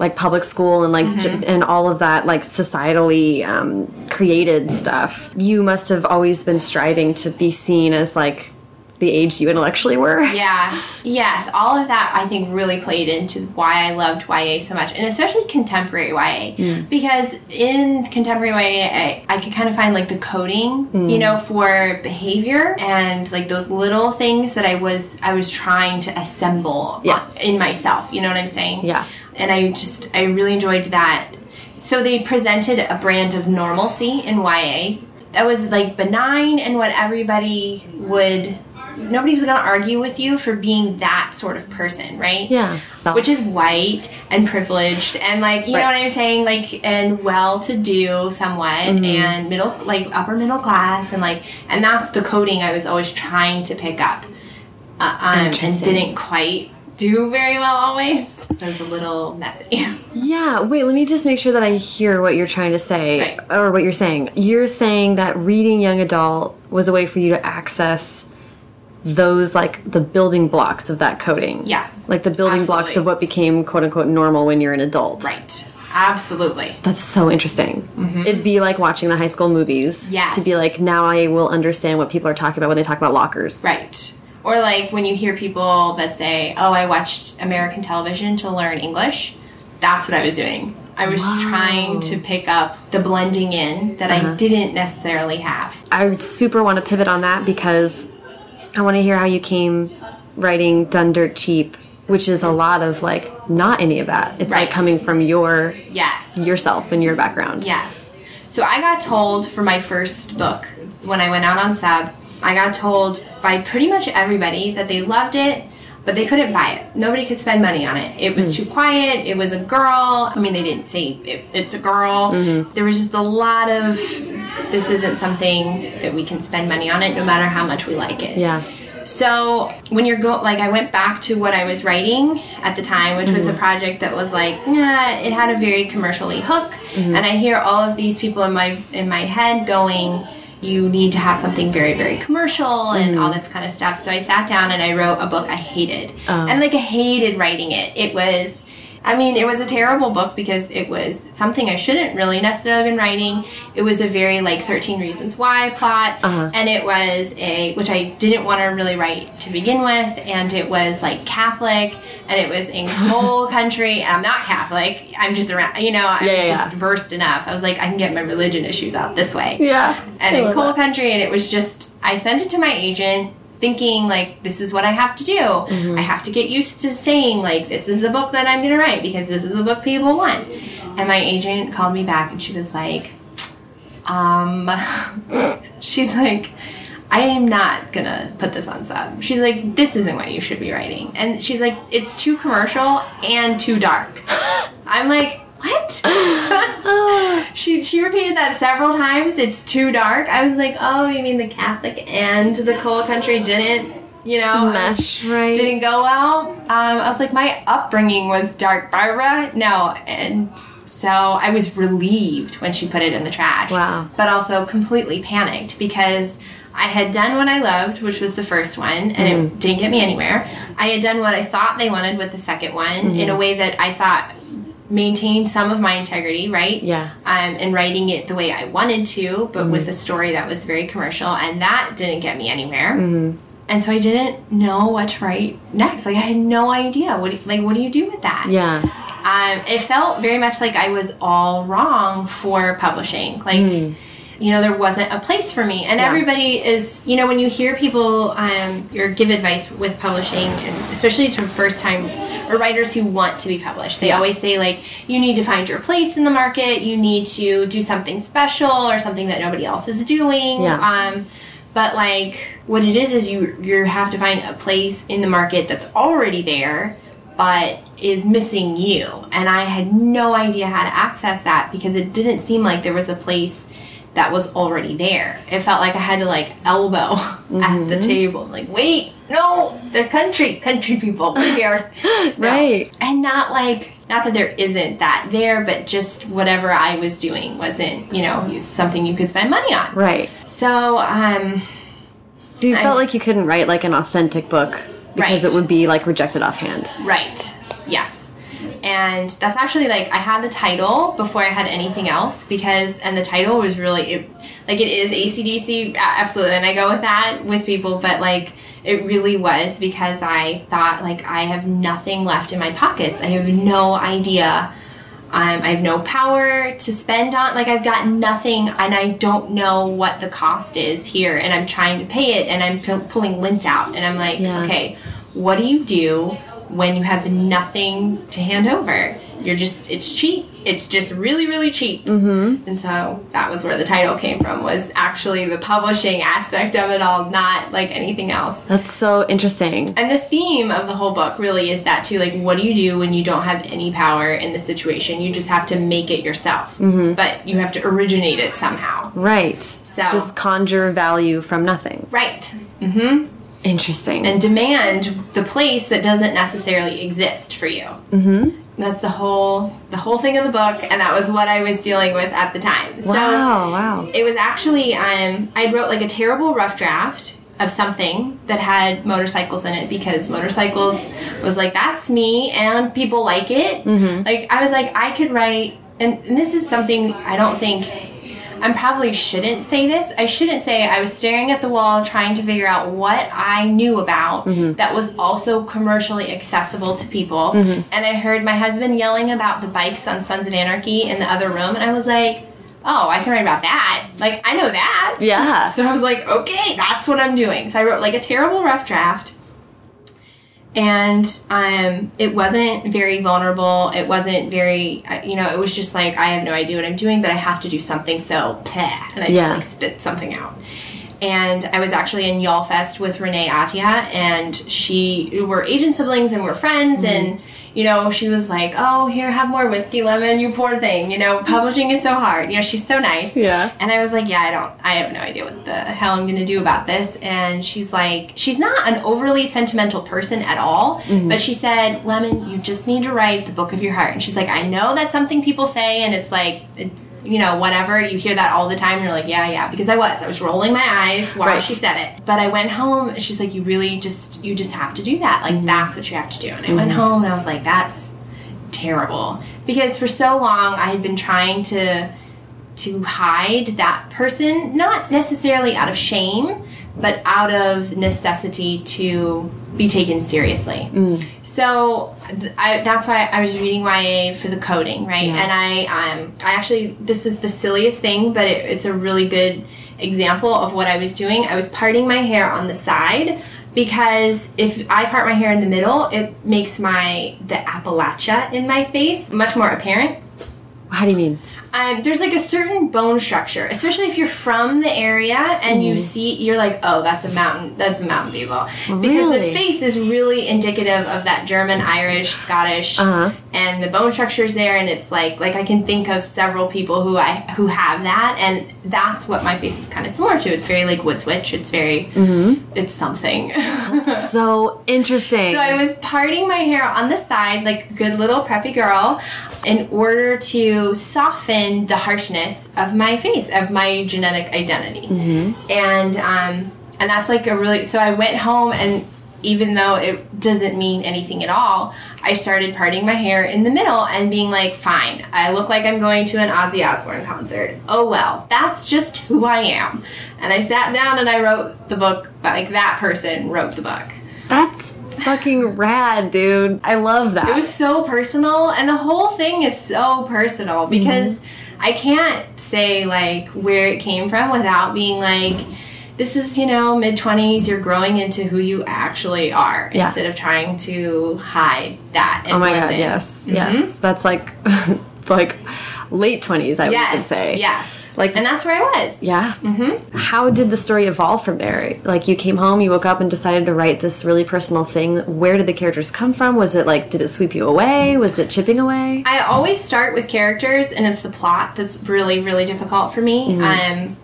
like public school and like
Mm-hmm.
j- and all of that like societally um, created stuff, you must have always been striving to be seen as like the age you intellectually were. <laughs>
Yeah. Yes. All of that I think really played into why I loved YA so much, and especially contemporary YA, because in contemporary YA, I, I could kind of find like the coding, you know, for behavior and like those little things that I was I was trying to assemble
Yeah.
in myself. You know what I'm saying?
Yeah.
And I just I really enjoyed that. So they presented a brand of normalcy in YA that was like benign and what everybody would nobody was going to argue with you for being that sort of person, right?
Yeah.
Which is white and privileged and like you know what I'm saying like and well to do somewhat and middle like upper middle class and like and that's the coding I was always trying to pick up uh, um, and didn't quite do very well always so it's a little messy
Yeah, wait, let me just make sure that I hear what you're trying to say
Right.
or what you're saying. You're saying that reading young adult was a way for you to access those like the building blocks of that coding.
Yes,
Like the building blocks of what became quote unquote normal when you're an adult.
right absolutely
That's so interesting. Mm-hmm. It'd be like watching the high school movies.
Yes.
To be like, now I will understand what people are talking about when they talk about lockers.
Right. Or like when you hear people that say, "Oh, I watched American television to learn English." That's what I was doing. I was trying to pick up the blending in that I uh-huh. didn't necessarily have.
I would super want to pivot on that because I want to hear how you came writing Done Dirt Cheap, which is a lot of like not any of that. It's like coming from your
Yes.
yourself and your background.
Yes. So I got told for my first book when I went out on sub, I got told by pretty much everybody that they loved it, but they couldn't buy it. Nobody could spend money on it. It was hmm. too quiet. It was a girl. I mean, they didn't say it, it's a girl. Mm-hmm. There was just a lot of this isn't something that we can spend money on it, no matter how much we like it.
Yeah.
So when you're go like I went back to what I was writing at the time, which was a mm-hmm. project that was like, nah, it had a very commercially hook, mm-hmm. and I hear all of these people in my in my head going, you need to have something very very commercial and all mm. this kind of stuff. So I sat down and I wrote a book I hated, and oh. like I hated writing it. It was. I mean, it was a terrible book because it was something I shouldn't really necessarily have been writing. It was a very like 13 Reasons Why plot, and it was a which I didn't want to really write to begin with, and it was like Catholic, and it was in coal <laughs> country. And I'm not Catholic. I'm just around, you know, I
Yeah,
was
yeah,
just versed enough. I was like, I can get my religion issues out this way
Yeah.
and in coal country and it was just i sent it to my agent thinking like this is what i have to do
Mm-hmm.
i have to get used to saying like this is the book that i'm going to write because this is the book people want and my agent called me back and she was like um <laughs> she's like I am not gonna put this on sub. She's like, this isn't what you should be writing. And she's like, it's too commercial and too dark. <laughs> I'm like, what? <gasps> <gasps> she she repeated that several times. It's too dark. I was like, oh, you mean the Catholic and the coal country didn't, you know,
Mesh, right?
didn't go well. Um, I was like, my upbringing was dark, Barbara. No, and so I was relieved when she put it in the trash.
Wow.
But also completely panicked because I had done what I loved, which was the first one, and
Mm-hmm.
it didn't get me anywhere. I had done what I thought they wanted with the second one
Mm-hmm.
in a way that I thought maintained some of my integrity, right?
Yeah.
Um, and writing it the way I wanted to, but
Mm-hmm.
with a story that was very commercial, and that didn't get me anywhere.
Mm-hmm.
And so I didn't know what to write next. Like I had no idea. What like what do you do with that?
Yeah.
Um, it felt very much like I was all wrong for publishing. Like, you know, there wasn't a place for me. And.
Yeah.
everybody is, you know, when you hear people um, or give advice with publishing, and especially to first time or writers who want to be published, they
Yeah.
always say, like, you need to find your place in the market, you need to do something special or something that nobody else is doing.
Yeah.
Um, but like what it is is you you have to find a place in the market that's already there but is missing you and i had no idea how to access that because it didn't seem like there was a place that was already there it felt like i had to like elbow <laughs> at the table like wait no, they're country, country people. <laughs> Here. No.
Right.
And not like, not that there isn't that there, but just whatever I was doing wasn't, you know, something you could spend money on.
Right.
So, um,
So you
I-
felt like you couldn't write like an authentic book because
Right.
it would be like rejected offhand.
Right. Yes. And that's actually like I had the title before I had anything else because and the title was really it, like it is AC/DC absolutely and I go with that with people but like it really was because I thought like I have nothing left in my pockets. I have no idea um, I have no power to spend on. Like I've got nothing, and I don't know what the cost is here. And I'm trying to pay it, and I'm pu- pulling lint out, and I'm like,
Yeah.
okay, what do you do when you have nothing to hand over? You're just it's cheap. It's just really really cheap. Mm-hmm. And so that was where the title came from. Was actually the publishing aspect of it all, not like anything else.
That's so interesting.
And the theme of the whole book really is that too. Like, what do you do when you don't have any power in the situation? You just have to make it yourself,
Mm-hmm.
but you have to originate it somehow.
Right.
So-
just conjure value from nothing.
Right.
Interesting.
And demand the place that doesn't necessarily exist for you. Mm-hmm. That's the whole the whole thing of the book, and that was what I was dealing with at the time. So
wow, wow.
it was actually um, I wrote like a terrible rough draft of something that had motorcycles in it because motorcycles was like that's me and people like it like i was like i could write and, and this is something i don't think i probably shouldn't say this i shouldn't say i was staring at the wall trying to figure out what i knew about mm-hmm. that was also commercially accessible to people mm-hmm. and i heard my husband yelling about the bikes on sons of anarchy in the other room and i was like oh, I can write about that. Like, I know that.
Yeah.
So I was like, okay, that's what I'm doing. So I wrote like a terrible rough draft. And um, it wasn't very vulnerable. It wasn't very, uh, you know, it was just like, I have no idea what I'm doing, but I have to do something. So, bleh, and I
Yeah.
just like spit something out. And I was actually in YALLFest with Renee Ahdieh, and she were Asian siblings and we're friends. And you know, she was like, "Oh, here, have more whiskey lemon, you poor thing. You know, publishing is so hard. You know, she's so nice."
Yeah.
And I was like, "Yeah, I don't, I have no idea what the hell I'm gonna do about this." And she's like, she's not an overly sentimental person at all, mm-hmm. but she said, "Lemon, you just need to write the book of your heart." And she's like, "I know that's something people say, and it's like, it's you know, whatever. You hear that all the time. And you're like, yeah, yeah, because I was. I was rolling my eyes while
Right.
she said it. But I went home and she's like, you really just, you just have to do that. Like, mm-hmm. that's what you have to do. And I went mm-hmm. home and I was like, that's terrible. Because for so long I had been trying to, to hide that person, not necessarily out of shame, but out of necessity to be taken seriously. So th- I, that's why I was reading YA for the coding, right?
Yeah.
And I, um, I actually, this is the silliest thing, but it, it's a really good example of what I was doing. I was parting my hair on the side because if I part my hair in the middle, it makes my the Appalachia in my face much more apparent.
How do you mean?
Um, there's like a certain bone structure, especially if you're from the area and you see, you're like, oh, that's a mountain, that's a mountain people, because the face is really indicative of that German, Irish, Scottish,
Uh-huh.
and the bone structure's there, and it's like, like I can think of several people who I who have that, and that's what my face is kind of similar to. It's very like wood Witch. It's very, it's something. <laughs>
So interesting.
So I was parting my hair on the side, like good little preppy girl, in order to soften the harshness of my face, of my genetic identity. And um, and that's like a really. So I went home and. Even though it doesn't mean anything at all, I started parting my hair in the middle and being like, fine, I look like I'm going to an Ozzy Osbourne concert. Oh well, that's just who I am. And I sat down and I wrote the book, like that person wrote the book.
That's fucking rad, dude. I love that.
It was so personal, and the whole thing is so personal because I can't say like where it came from without being like, this is you know mid twenties. You're growing into who you actually are
Yeah.
instead of trying to hide that. And
oh my god,
in.
yes.
Mhm.
Yes. That's like <laughs> like late 20s, I would say.
Yes.
Like-
and that's where I was.
Yeah. Mm-hmm. How did the story evolve from there? Like you came home, you woke up and decided to write this really personal thing. Where did the characters come from? Was it like did it sweep you away? Was it chipping away?
I always start with characters, and it's the plot that's really, really difficult for me. Um,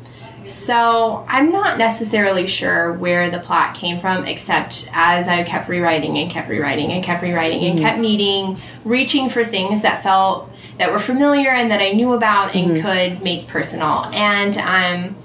So I'm not necessarily sure where the plot came from, except as I kept rewriting and kept rewriting and kept rewriting and kept needing, reaching for things that felt that were familiar and that I knew about and could make personal. And um,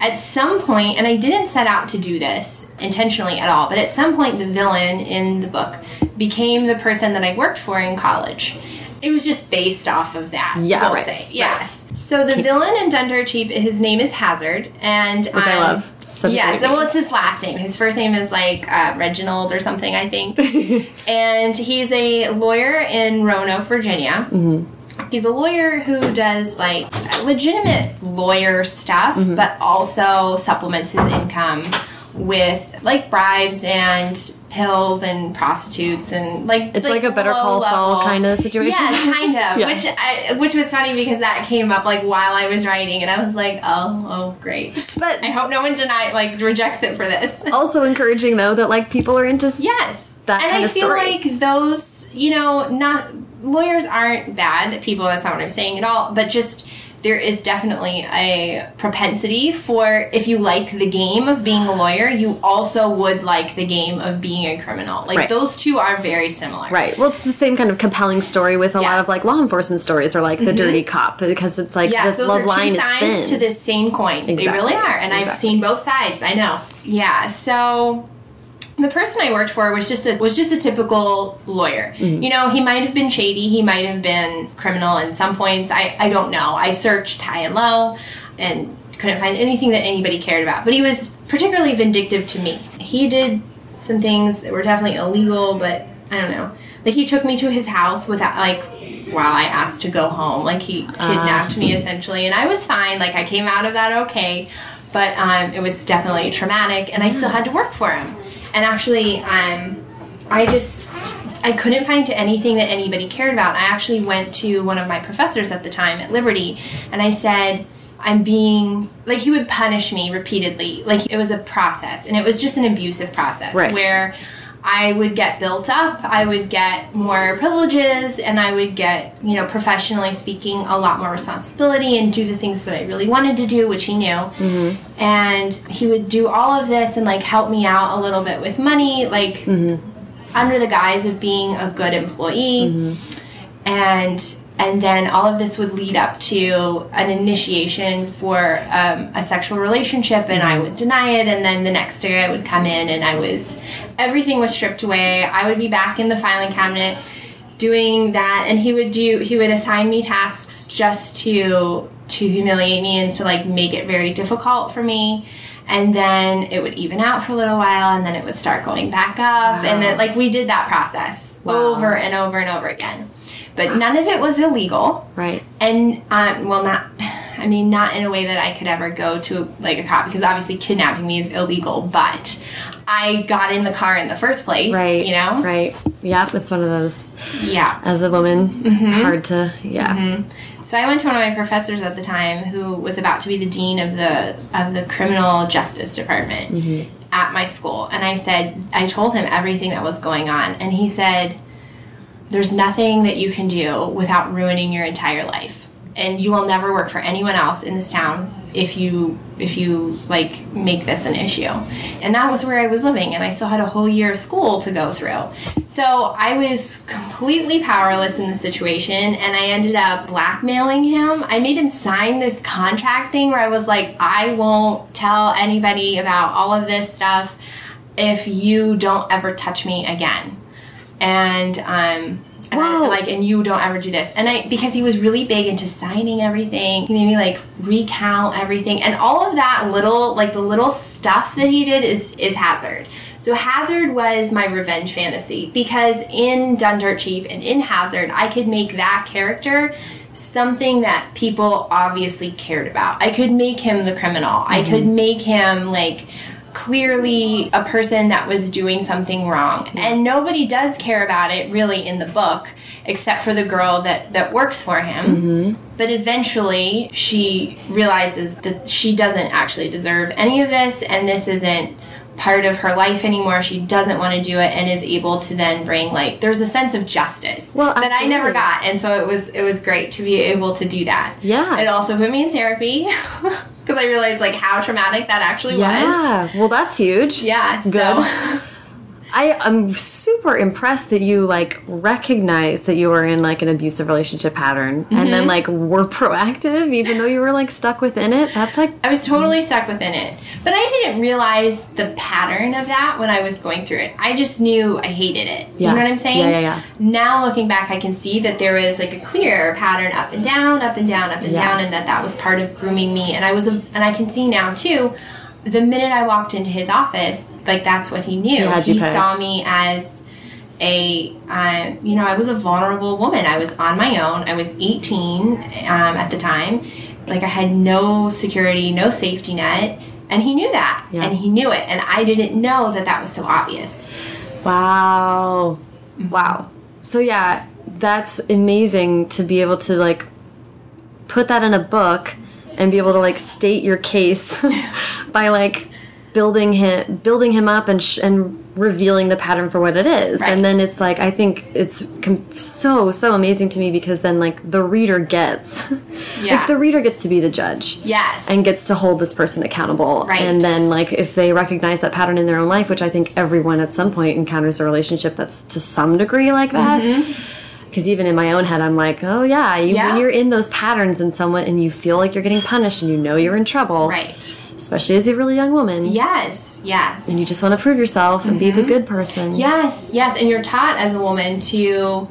at some point, and I didn't set out to do this intentionally at all, but at some point, the villain in the book became the person that I worked for in college. It was just based off of that.
Yeah,
we'll
right,
say.
right.
Yes. So the villain in Done Dirt Cheap, his name is Hazard, and
Which I love. Such
yes, well, it's his last name. His first name is like uh, Reginald or something, I think. <laughs> and he's a lawyer in Roanoke, Virginia.
Mm-hmm.
He's a lawyer who does like legitimate lawyer stuff,
Mm-hmm.
but also supplements his income with like bribes and pills and prostitutes and like
It's like a Better Call Saul kinda situation.
Yes, kind of. <laughs>
Yeah.
Which I, which was funny because that came up like while I was writing, and I was like, oh, oh, great.
But
I hope no one deny like rejects it for this. <laughs>
also encouraging though that like people are into
Yes.
That
and
kind
I
of
feel
story.
like those, you know, not lawyers aren't bad people, that's not what I'm saying at all, but just there is definitely a propensity for if you like the game of being a lawyer, you also would like the game of being a criminal. Like
Right.
those two are very similar.
Right. Well, it's the same kind of compelling story with a lot
Yes. Mm-hmm.
of like law enforcement stories or like the dirty cop because it's like
Yes,
the
those
love
are
line
two
is
sides
thin.
to this same coin. They really are, and I've seen both sides. I know. Yeah. So the person I worked for was just a was just a typical lawyer.
Mm-hmm.
You know, he might have been shady. He might have been criminal in some points. I I don't know. I searched high and low, and couldn't find anything that anybody cared about. But he was particularly vindictive to me. He did some things that were definitely illegal, but I don't know. Like he took me to his house without like while I asked to go home. Like he kidnapped me essentially, and I was fine. Like I came out of that okay, but um, it was definitely traumatic, and I still had to work for him. And actually, um, I just I couldn't find anything that anybody cared about. I actually went to one of my professors at the time at Liberty, and I said. I'm being like he would punish me repeatedly. Like it was a process, and it was just an abusive process
Right.
where I would get built up, I would get more privileges, and I would get, you know, professionally speaking, a lot more responsibility and do the things that I really wanted to do, which he knew. Mm-hmm. And he would do all of this and like help me out a little bit with money, like mm-hmm. under the guise of being a good employee. Mm-hmm. And and then all of this would lead up to an initiation for um, a sexual relationship and i would deny it and then the next day i would come in and i was everything was stripped away. I would be back in the filing cabinet doing that and he would do he would assign me tasks just to to humiliate me and to like make it very difficult for me. And then it would even out for a little while and then it would start going back up. And then like we did that process
Wow.
over and over and over again. But none of it was illegal.
Right.
and um, well not <laughs> i mean not in a way that i could ever go to like a cop because obviously kidnapping me is illegal but i got in the car in the first place
Right.
you know
Right. Yeah, it's one of those
yeah
as a woman
Mm-hmm.
hard to yeah.
so i went to one of my professors at the time who was about to be the dean of the of the criminal justice department at my school and i said i told him everything that was going on and he said there's nothing that you can do without ruining your entire life and you will never work for anyone else in this town if you if you like make this an issue. And that was where i was living and i still had a whole year of school to go through. So i was completely powerless in the situation and i ended up blackmailing him. I made him sign this contract thing where i was like i won't tell anybody about all of this stuff if you don't ever touch me again. And um and I,
Whoa.
like and you don't ever do this. And i because he was really big into signing everything he made me like recount everything. And all of that little like the little stuff that he did is is hazard. So hazard was my revenge fantasy because in Done Dirt Cheap and in hazard i could make that character something that people obviously cared about. I could make him the criminal. I mm-hmm. could make him like clearly a person that was doing something wrong. And nobody does care about it really in the book except for the girl that that works for him. Mm-hmm. But eventually she realizes that she doesn't actually deserve any of this and this isn't part of her life anymore. She doesn't want to do it and is able to then bring like there's a sense of justice
Well,
that i never got. And so it was it was great to be able to do that.
Yeah.
it also put me in therapy <laughs> because I realized like how traumatic that actually was.
Yeah. Well, that's huge.
Yeah.
Good.
So, <laughs>
I, I'm super impressed that you like recognize that you were in like an abusive relationship pattern and then mm-hmm. like were proactive even though you were like stuck within it. That's like
I was totally stuck within it. But I didn't realize the pattern of that when I was going through it. I just knew I hated it.
Yeah.
You know what I'm saying?
Yeah, yeah, yeah.
Now looking back, I can see that there was like a clear pattern up and down, up and down, up and
Yeah.
down, and that that was part of grooming me. And I was, a, and I can see now too. The minute I walked into his office, like that's what he knew. he
pegged.
saw me as a um, you know i was a vulnerable woman i was on my own i was 18 um, at the time like i had no security no safety net and he knew that
Yeah.
and he knew it and i didn't know that that was so obvious
wow. Wow. So yeah, that's amazing to be able to like put that in a book and be able to like state your case <laughs> by like building him building him up and sh and revealing the pattern for what it is
Right.
and then it's like i think it's com so so amazing to me because then like the reader gets <laughs>
Yeah.
like the reader gets to be the judge
yes
and gets to hold this person accountable.
Right.
And then, like, if they recognize that pattern in their own life, which I think everyone at some point encounters a relationship that's to some degree like that. Mm-hmm. Because even in my own head, I'm like, oh yeah, you,
Mm-hmm. Yeah.
when you're in those patterns in someone and you feel like you're getting punished and you know you're in trouble,
right
especially as a really young woman,
yes yes
and you just want to prove yourself and be the good person.
Yes, yes, and you're taught as a woman to,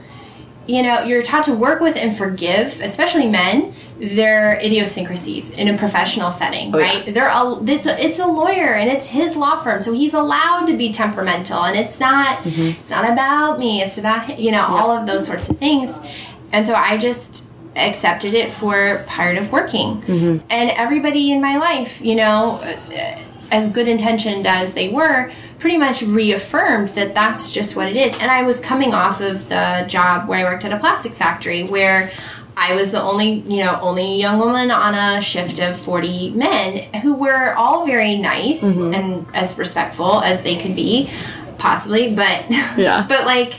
you know, you're taught to work with and forgive, especially men, their idiosyncrasies in a professional setting,
Oh, yeah.
right? They're all this, it's a lawyer and it's his law firm, so he's allowed to be temperamental, and it's not,
Mm-hmm.
it's not about me, it's about you know, all of those sorts of things, and so I just accepted it for part of working,
Mm-hmm.
and everybody in my life, you know. uh, as good intentioned as they were, pretty much reaffirmed that that's just what it is. And I was coming off of the job where I worked at a plastics factory where I was the only, you know, only young woman on a shift of 40 men who were all very nice mm-hmm. and as respectful as they could be, possibly, but <laughs>
Yeah.
but like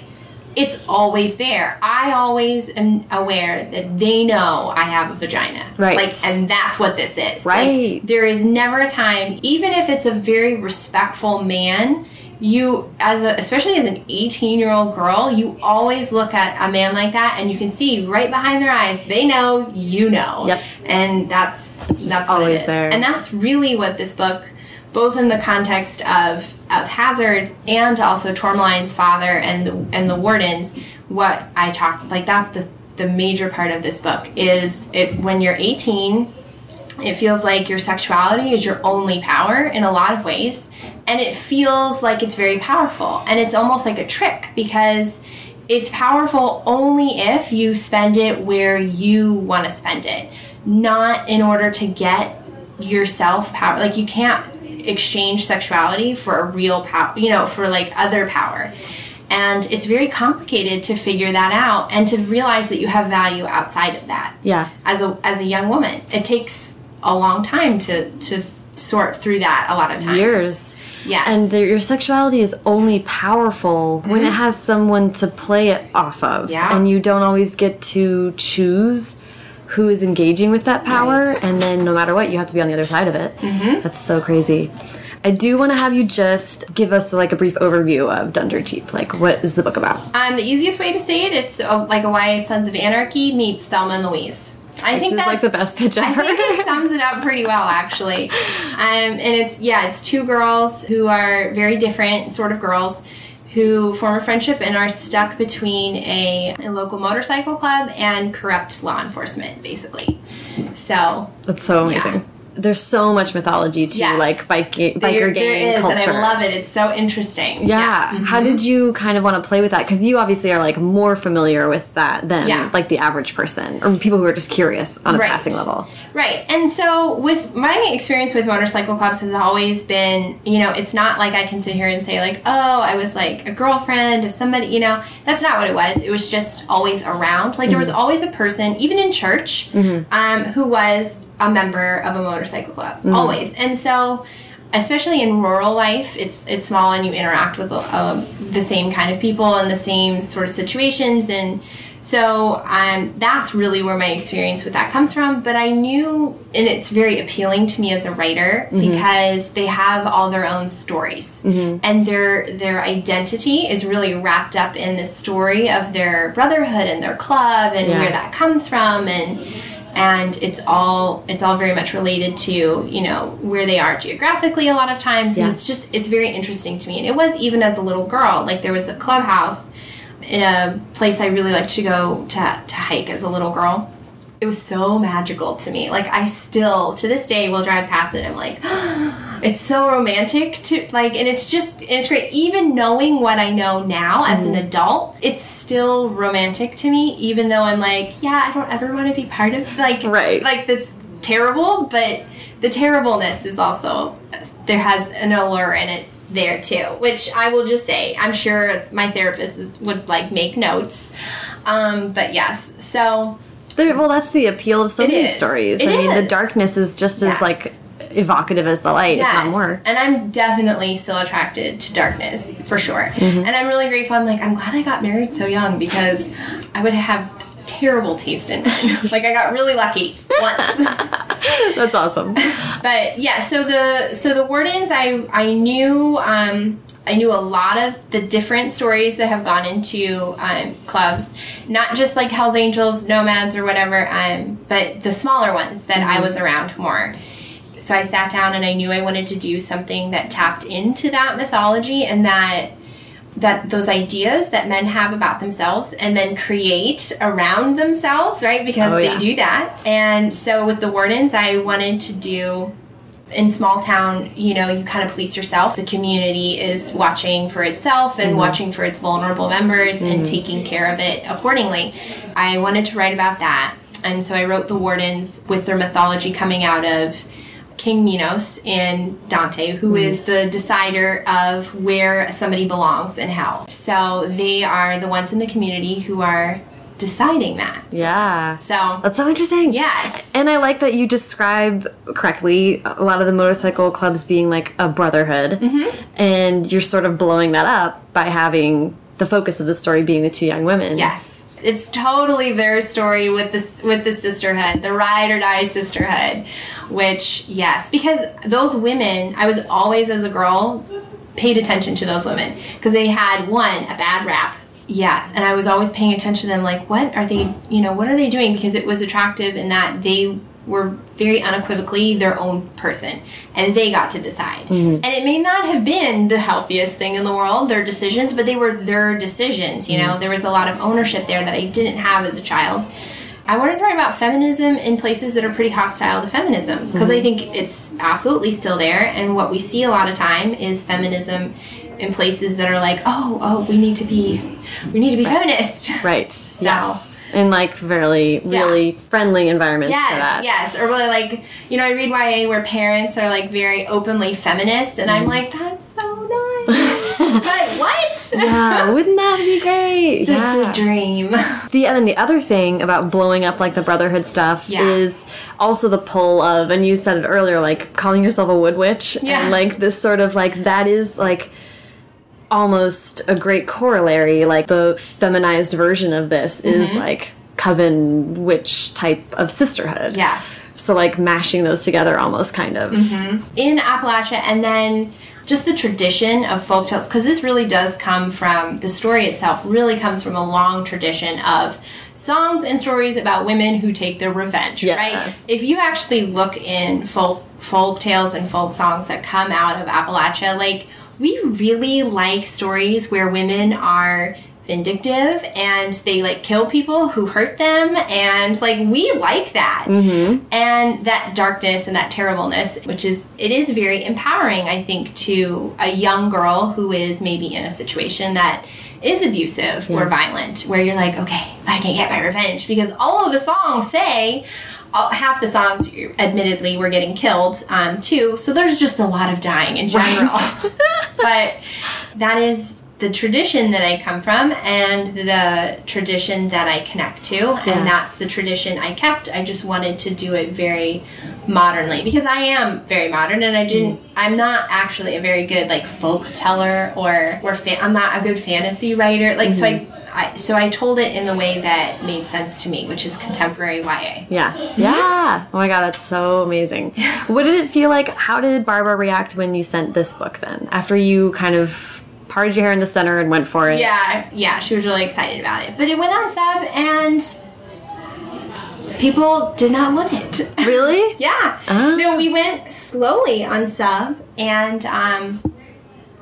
it's always there. I always am aware that they know I have a vagina.
Right.
Like and that's what this is. Like,
Right.
there is never a time, even if it's a very respectful man, you as a especially as an 18 year old girl, you always look at a man like that and you can see right behind their eyes, they know, you know.
Yep.
And that's that's
always there.
And that's really what this book both in the context of of Hazard and also Tourmaline's father and the, and the wardens, what I talk like that's the the major part of this book is it when you're 18 it feels like your sexuality is your only power in a lot of ways and it feels like it's very powerful and it's almost like a trick because it's powerful only if you spend it where you want to spend it not in order to get yourself power like you can't exchange sexuality for a real power you know for like other power and it's very complicated to figure that out and to realize that you have value outside of that
Yeah.
as a as a young woman. It takes a long time to to sort through that a lot of times.
Years.
Yes.
And the, your sexuality is only powerful when it has someone to play it off of.
Mm-hmm. Yeah.
And you don't always get to choose who is engaging with that power.
Right.
And then no matter what, you have to be on the other side of it. Mm-hmm. That's so crazy. I do want to have you just give us like a brief overview of Done Dirt Cheap. Like, what is the book about?
um, the easiest way to say it, it's uh, like a YA Sons of Anarchy meets Thelma and Louise. I
Which
think that's
like the best pitch ever.
I think it sums it up pretty well, actually. Um, and it's yeah, it's two girls who are very different sort of girls who form a friendship and are stuck between a, a local motorcycle club and corrupt law enforcement, basically. So
That's so amazing.
Yeah.
There's so much mythology to
Yes.
like biking, biker
there,
gang
there is,
culture.
and I love it. It's so interesting.
Yeah.
Mm-hmm.
How did you kind of want to play with that? Because you obviously are like more familiar with that than
Yeah.
like the average person or people who are just curious on a
Right.
passing level.
Right. And so with my experience with motorcycle clubs has always been, you know, it's not like I can sit here and say like, "Oh, I was like a girlfriend of somebody," you know. That's not what it was. It was just always around. Like there was always a person even in church um, who was a member of a motorcycle club. Always. And so especially in rural life, it's it's small and you interact with um, the same kind of people and the same sort of situations and So um, that's really where my experience with that comes from. But I knew, and it's very appealing to me as a writer because they have all their own stories, and their their identity is really wrapped up in the story of their brotherhood and their club and
Yeah.
where that comes from, and and it's all it's all very much related to you know where they are geographically a lot of times
Yeah.
and it's just it's very interesting to me and it was even as a little girl like there was a clubhouse in a place I really liked to go to, to hike as a little girl. It was so magical to me. Like I still to this day will drive past it I'm like <gasps> it's so romantic to like and it's just and it's great. Even knowing what I know now as
Mm-hmm.
an adult, it's still romantic to me, even though I'm like, yeah, I don't ever want to be part of like
Right.
like that's terrible, but the terribleness is also there has an allure in it there too, which I will just say, I'm sure my therapist is, would like make notes. Um, but yes, so
There, well, that's the appeal of so
It
many
is.
stories.
It
I mean, the darkness is just as like evocative as the light, if not more.
And I'm definitely still attracted to darkness for sure.
Mm-hmm.
And I'm really grateful. I'm like, I'm glad I got married so young because I would have terrible taste in men. <laughs> like I got really lucky once. <laughs>
That's awesome. <laughs>
but yeah, so the so the wardens I I knew um I knew a lot of the different stories that have gone into um, clubs, not just like Hell's Angels, Nomads, or whatever, um, but the smaller ones that I was around more. So I sat down and I knew I wanted to do something that tapped into that mythology and that that those ideas that men have about themselves and then create around themselves, right? Because
Oh,
they do that. And so with the wardens, I wanted to do in small town, you know, you kind of police yourself. The community is watching for itself and mm-hmm. watching for its vulnerable members and mm-hmm. taking care of it accordingly. I wanted to write about that. And so I wrote The Wardens with their mythology coming out of King Minos and Dante, who mm-hmm. is the decider of where somebody belongs in hell. So they are the ones in the community who are deciding that.
Yeah.
So,
That's so interesting.
yes.
And I like that you describe correctly a lot of the motorcycle clubs being like a brotherhood.
Mm-hmm.
And you're sort of blowing that up by having the focus of the story being the two young women.
Yes. It's totally their story with this with the sisterhood, the ride or die sisterhood. Which yes, because those women, I was always as a girl paid attention to those women because they had one a bad rap. Yes, and I was always paying attention to them like what are they, you know, what are they doing because it was attractive in that they were very unequivocally their own person and they got to decide. Mm-hmm. And it may not have been the healthiest thing in the world, their decisions, but they were their decisions, you know. Mm-hmm. There was a lot of ownership there that I didn't have as a child. I wanted to write about feminism in places that are pretty hostile to feminism because I mm-hmm. think it's absolutely still there. And what we see a lot of time is feminism in places that are like, oh, oh, we need to be, we need to be feminist.
Right. <laughs> Yes. In like very,
Yeah.
really friendly environments for that.
Yes, yes. Or really like, you know, I read YA where parents are like very openly feminist, and I'm mm-hmm. like, that's so <laughs> nice. but what? <laughs>
Yeah, wouldn't that be great?
The,
yeah.
the dream.
The and then the other thing about blowing up like the brotherhood stuff
Yeah.
is also the pull of and you said it earlier like calling yourself a wood witch
Yeah.
and like this sort of like that is like almost a great corollary like the feminized version of this is
Mm-hmm.
like coven witch type of sisterhood.
Yes.
So like mashing those together almost kind of.
in Appalachia, and then just the tradition of folk tales, because this really does come from the story itself, really comes from a long tradition of songs and stories about women who take their revenge,
Yes.
right? If you actually look in folk folk tales and folk songs that come out of Appalachia, like we really like stories where women are vindictive and they like kill people who hurt them and like we like that. Mm-hmm. And that darkness and that terribleness which is it is very empowering i think to a young girl who is maybe in a situation that is abusive or violent where you're like okay i can get my revenge because all of the songs say all, half the songs admittedly were getting killed um, too so there's just a lot of dying in general <laughs> but that is the tradition that I come from and the tradition that I connect to,
Yeah.
and that's the tradition I kept. I just wanted to do it very modernly because I am very modern, and I didn't. I'm not actually a very good like folk teller or or fa- I'm not a good fantasy writer. Like so, I I, so I told it in the way that made sense to me, which is contemporary YA.
Yeah. Yeah. Oh my god, that's so amazing. <laughs> What did it feel like? How did Barbara react when you sent this book then? After you kind of parted your hair in the center and went for it?
Yeah, yeah, she was really excited about it. But it went on sub and people did not want it. <laughs>
Really?
yeah.
Ah.
No, we went slowly on sub and um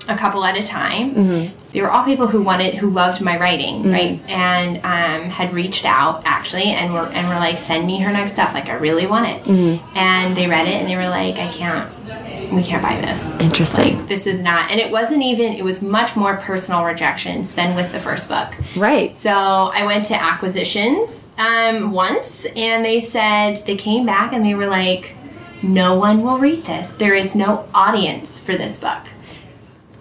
a couple at a time.
Mm-hmm.
They were all people who wanted, who loved my writing, right? And um, had reached out actually, and were and were like, "Send me her next stuff. Like, I really want it."
Mm-hmm.
And they read it, and they were like, "I can't. We can't buy this.
Interesting.
This is not." And it wasn't even. It was much more personal rejections than with the first book.
Right.
So I went to acquisitions um, once, and they said they came back and they were like, "No one will read this. There is no audience for this book."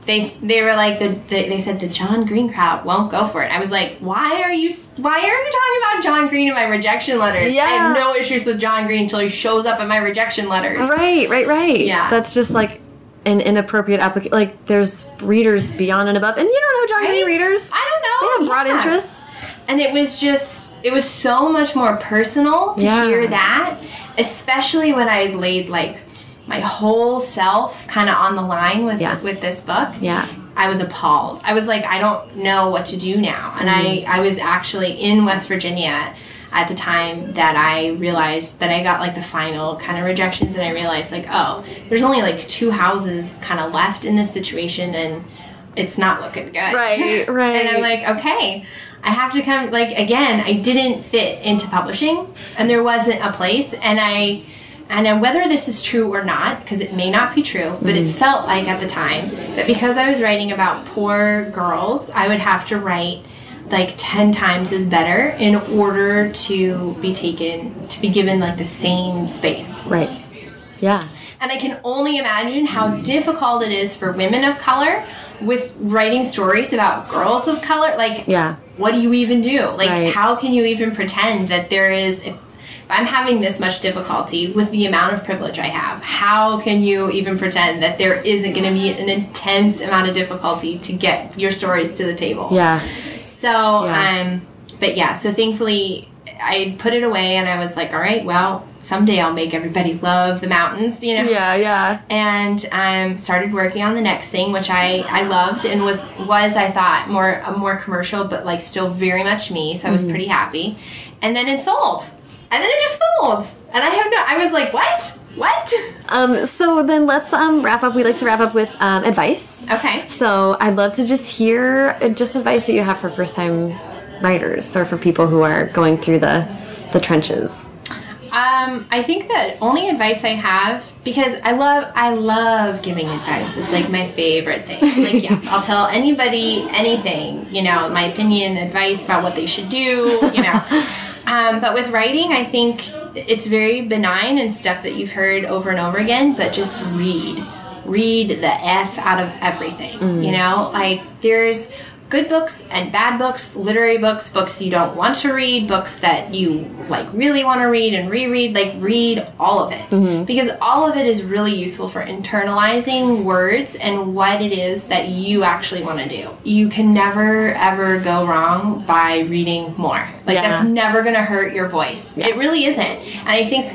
They they were like the, the they said the John Green crowd won't go for it. I was like, why are you why are you talking about John Green in my rejection letters?
Yeah.
I have no issues with John Green until he shows up in my rejection letters.
Right, right, right.
Yeah.
That's just like an inappropriate application. Like, there's readers beyond and above. And you don't know John Green readers.
I don't know.
They have broad
Yeah.
interests.
And it was just, it was so much more personal to
Yeah.
hear that, especially when I laid like my whole self kind of on the line with
Yeah.
with this book.
Yeah.
I was appalled. I was like, I don't know what to do now. And I, mm-hmm. I was actually in West Virginia at the time that I realized that I got like the final kind of rejections and I realized like, oh, there's only like two houses kind of left in this situation and it's not looking good.
Right, right. <laughs>
and I'm like, okay, I have to come like again, I didn't fit into publishing and there wasn't a place and I and then whether this is true or not, because it may not be true, but it mm-hmm. felt like at the time that because I was writing about poor girls, I would have to write like 10 times as better in order to be taken, to be given like the same space.
Right. Yeah.
And I can only imagine how difficult it is for women of color with writing stories about girls of color. Like,
Yeah.
what do you even do? Like,
Right.
how can you even pretend that there is, if, if I'm having this much difficulty with the amount of privilege I have, how can you even pretend that there isn't going to be an intense amount of difficulty to get your stories to the table?
Yeah.
So,
Yeah.
um, but yeah, so thankfully I put it away and I was like, all right, well, someday I'll make everybody love the mountains, you know?
Yeah, yeah.
and um, started working on the next thing, which I, I loved and was was I thought more more commercial, but like still very much me. So I was pretty happy. And then it sold, and then it just sold, and I have no. I was like, what? What?
Um, so then let's um, wrap up. We like to wrap up with um, advice.
Okay.
So I'd love to just hear uh, just advice that you have for first time writers or for people who are going through the the trenches.
Um, I think that only advice I have because I love I love giving advice. It's like my favorite thing. Like yes, I'll tell anybody anything, you know, my opinion, advice about what they should do, you know. <laughs> Um, but with writing, I think it's very benign and stuff that you've heard over and over again. But just read, read the f out of everything. You know, like there's good books and bad books, literary books, books you don't want to read, books that you like really want to read and reread, like read all of it. Mm-hmm. Because all of it is really useful for internalizing words and what it is that you actually want to do. You can never ever go wrong by reading more. Like
Yeah.
that's never going to hurt your voice. It really isn't. And I think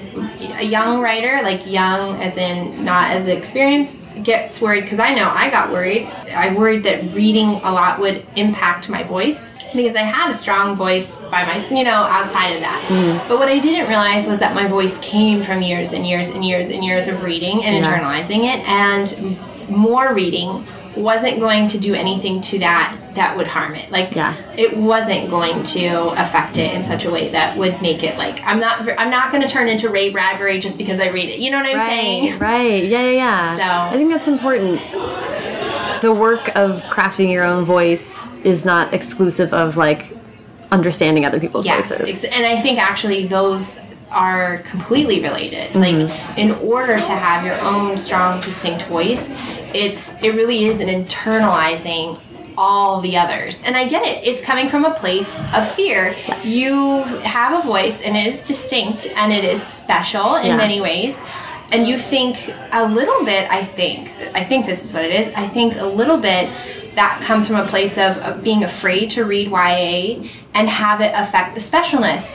a young writer, like young as in not as experienced, gets worried because I know I got worried. I worried that reading a lot would impact my voice because I had a strong voice by my, you know, outside of that. Mm. But what I didn't realize was that my voice came from years and years and years and years of reading and
Yeah.
internalizing it, and more reading wasn't going to do anything to that that would harm it. Like
Yeah.
it wasn't going to affect it in such a way that would make it like I'm not I'm not going to turn into Ray Bradbury just because I read it. You know what I'm saying? <laughs>
Right. Yeah, yeah, yeah.
So-
I think that's important. The work of crafting your own voice is not exclusive of like understanding other people's
Yes,
voices.
and I think actually those are completely related.
Mm-hmm.
Like in order to have your own strong, distinct voice, it's it really is an internalizing all the others. And I get it. It's coming from a place of fear. You have a voice and it is distinct and it is special in
Yeah.
many ways. And you think a little bit, I think, I think this is what it is. I think a little bit that comes from a place of, of being afraid to read YA and have it affect the specialness.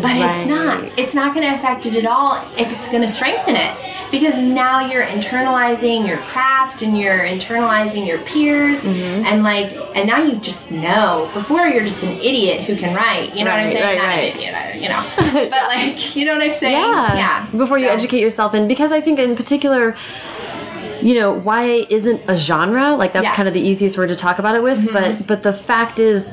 But right. it's not. It's not going to affect it at all. It's going to strengthen it because now you're internalizing your craft and you're internalizing your peers mm-hmm. and like and now you just know. Before you're just an idiot who can write. You know right, what I'm saying? Right, not right. an idiot, you know. <laughs> but like, you know what I'm saying?
Yeah.
yeah.
Before you educate yourself, and because I think in particular you know, YA isn't a genre. Like that's yes. kind of the easiest word to talk about it with. Mm -hmm. But but the fact is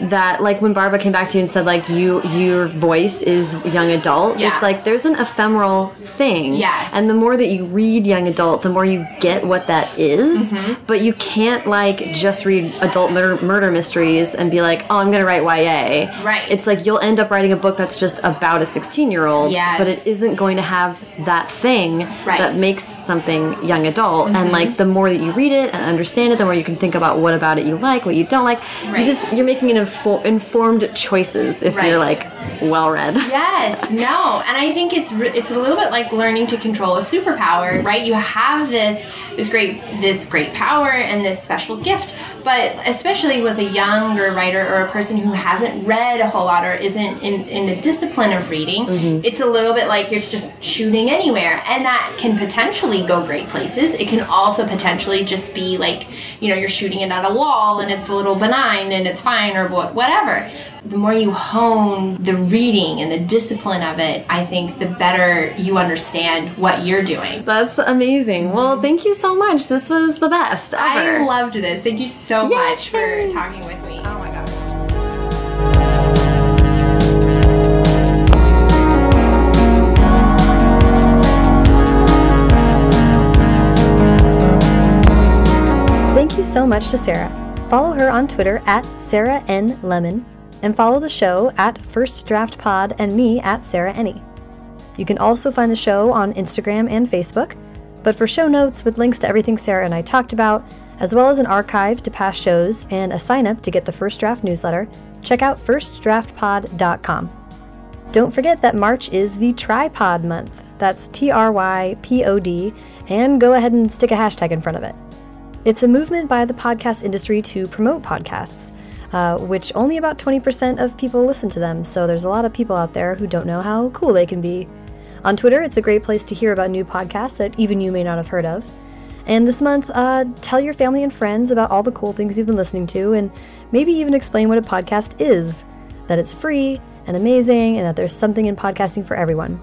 that like when Barbara came back to you and said like you your voice is young adult, yeah. it's like there's an ephemeral thing.
Yes.
And the more that you read young adult, the more you get what that is. Mm -hmm. But you can't like just read adult murder, murder mysteries and be like, oh, I'm gonna write YA.
Right.
It's like you'll end up writing a book that's just about a 16 year old.
Yes.
But it isn't going to have that thing
right.
that makes something young adult. Mm -hmm. And mm-hmm. like the more that you read it and understand it, the more you can think about what about it you like, what you don't like. Right. You just you're making an info informed choices if right. you're like well read. <laughs>
Yes, no, and I think it's it's a little bit like learning to control a superpower, right? You have this this great this great power and this special gift, but especially with a younger writer or a person who hasn't read a whole lot or isn't in in the discipline of reading, mm-hmm. it's a little bit like you're just shooting anywhere, and that can potentially go great places. It can also potentially just be like you know you're shooting it at a wall and it's a little benign and it's fine or whatever whatever. The more you hone the reading and the discipline of it, I think the better you understand what you're doing.
That's amazing. Well, thank you so much. This was the best ever.
I loved this. Thank you so Yay. much for talking with me. Oh my gosh.
Thank you so much to Sarah. Follow her on Twitter at Sarah N. Lemon, and follow the show at First Draft Pod and me at Sarah Enni. You can also find the show on Instagram and Facebook, but for show notes with links to everything Sarah and I talked about, as well as an archive to past shows and a sign up to get the First Draft newsletter, check out firstdraftpod.com. Don't forget that March is the Trypod month. That's T R Y P O D, and go ahead and stick a hashtag in front of it. It's a movement by the podcast industry to promote podcasts, uh, which only about 20% of people listen to them, so there's a lot of people out there who don't know how cool they can be. On Twitter, it's a great place to hear about new podcasts that even you may not have heard of. And this month, uh, tell your family and friends about all the cool things you've been listening to, and maybe even explain what a podcast is that it's free and amazing, and that there's something in podcasting for everyone.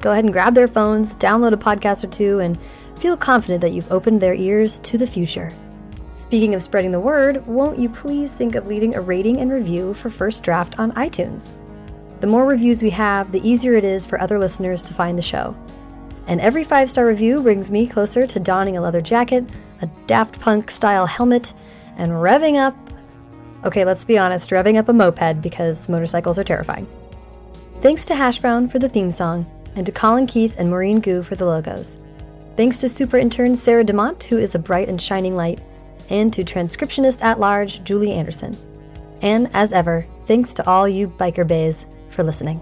Go ahead and grab their phones, download a podcast or two, and feel confident that you've opened their ears to the future. Speaking of spreading the word, won't you please think of leaving a rating and review for First Draft on iTunes? The more reviews we have, the easier it is for other listeners to find the show. And every five star review brings me closer to donning a leather jacket, a Daft Punk style helmet, and revving up. Okay, let's be honest, revving up a moped because motorcycles are terrifying. Thanks to Hash Brown for the theme song, and to Colin Keith and Maureen Gu for the logos. Thanks to super intern Sarah DeMont, who is a bright and shining light, and to transcriptionist at large Julie Anderson. And as ever, thanks to all you biker bays for listening.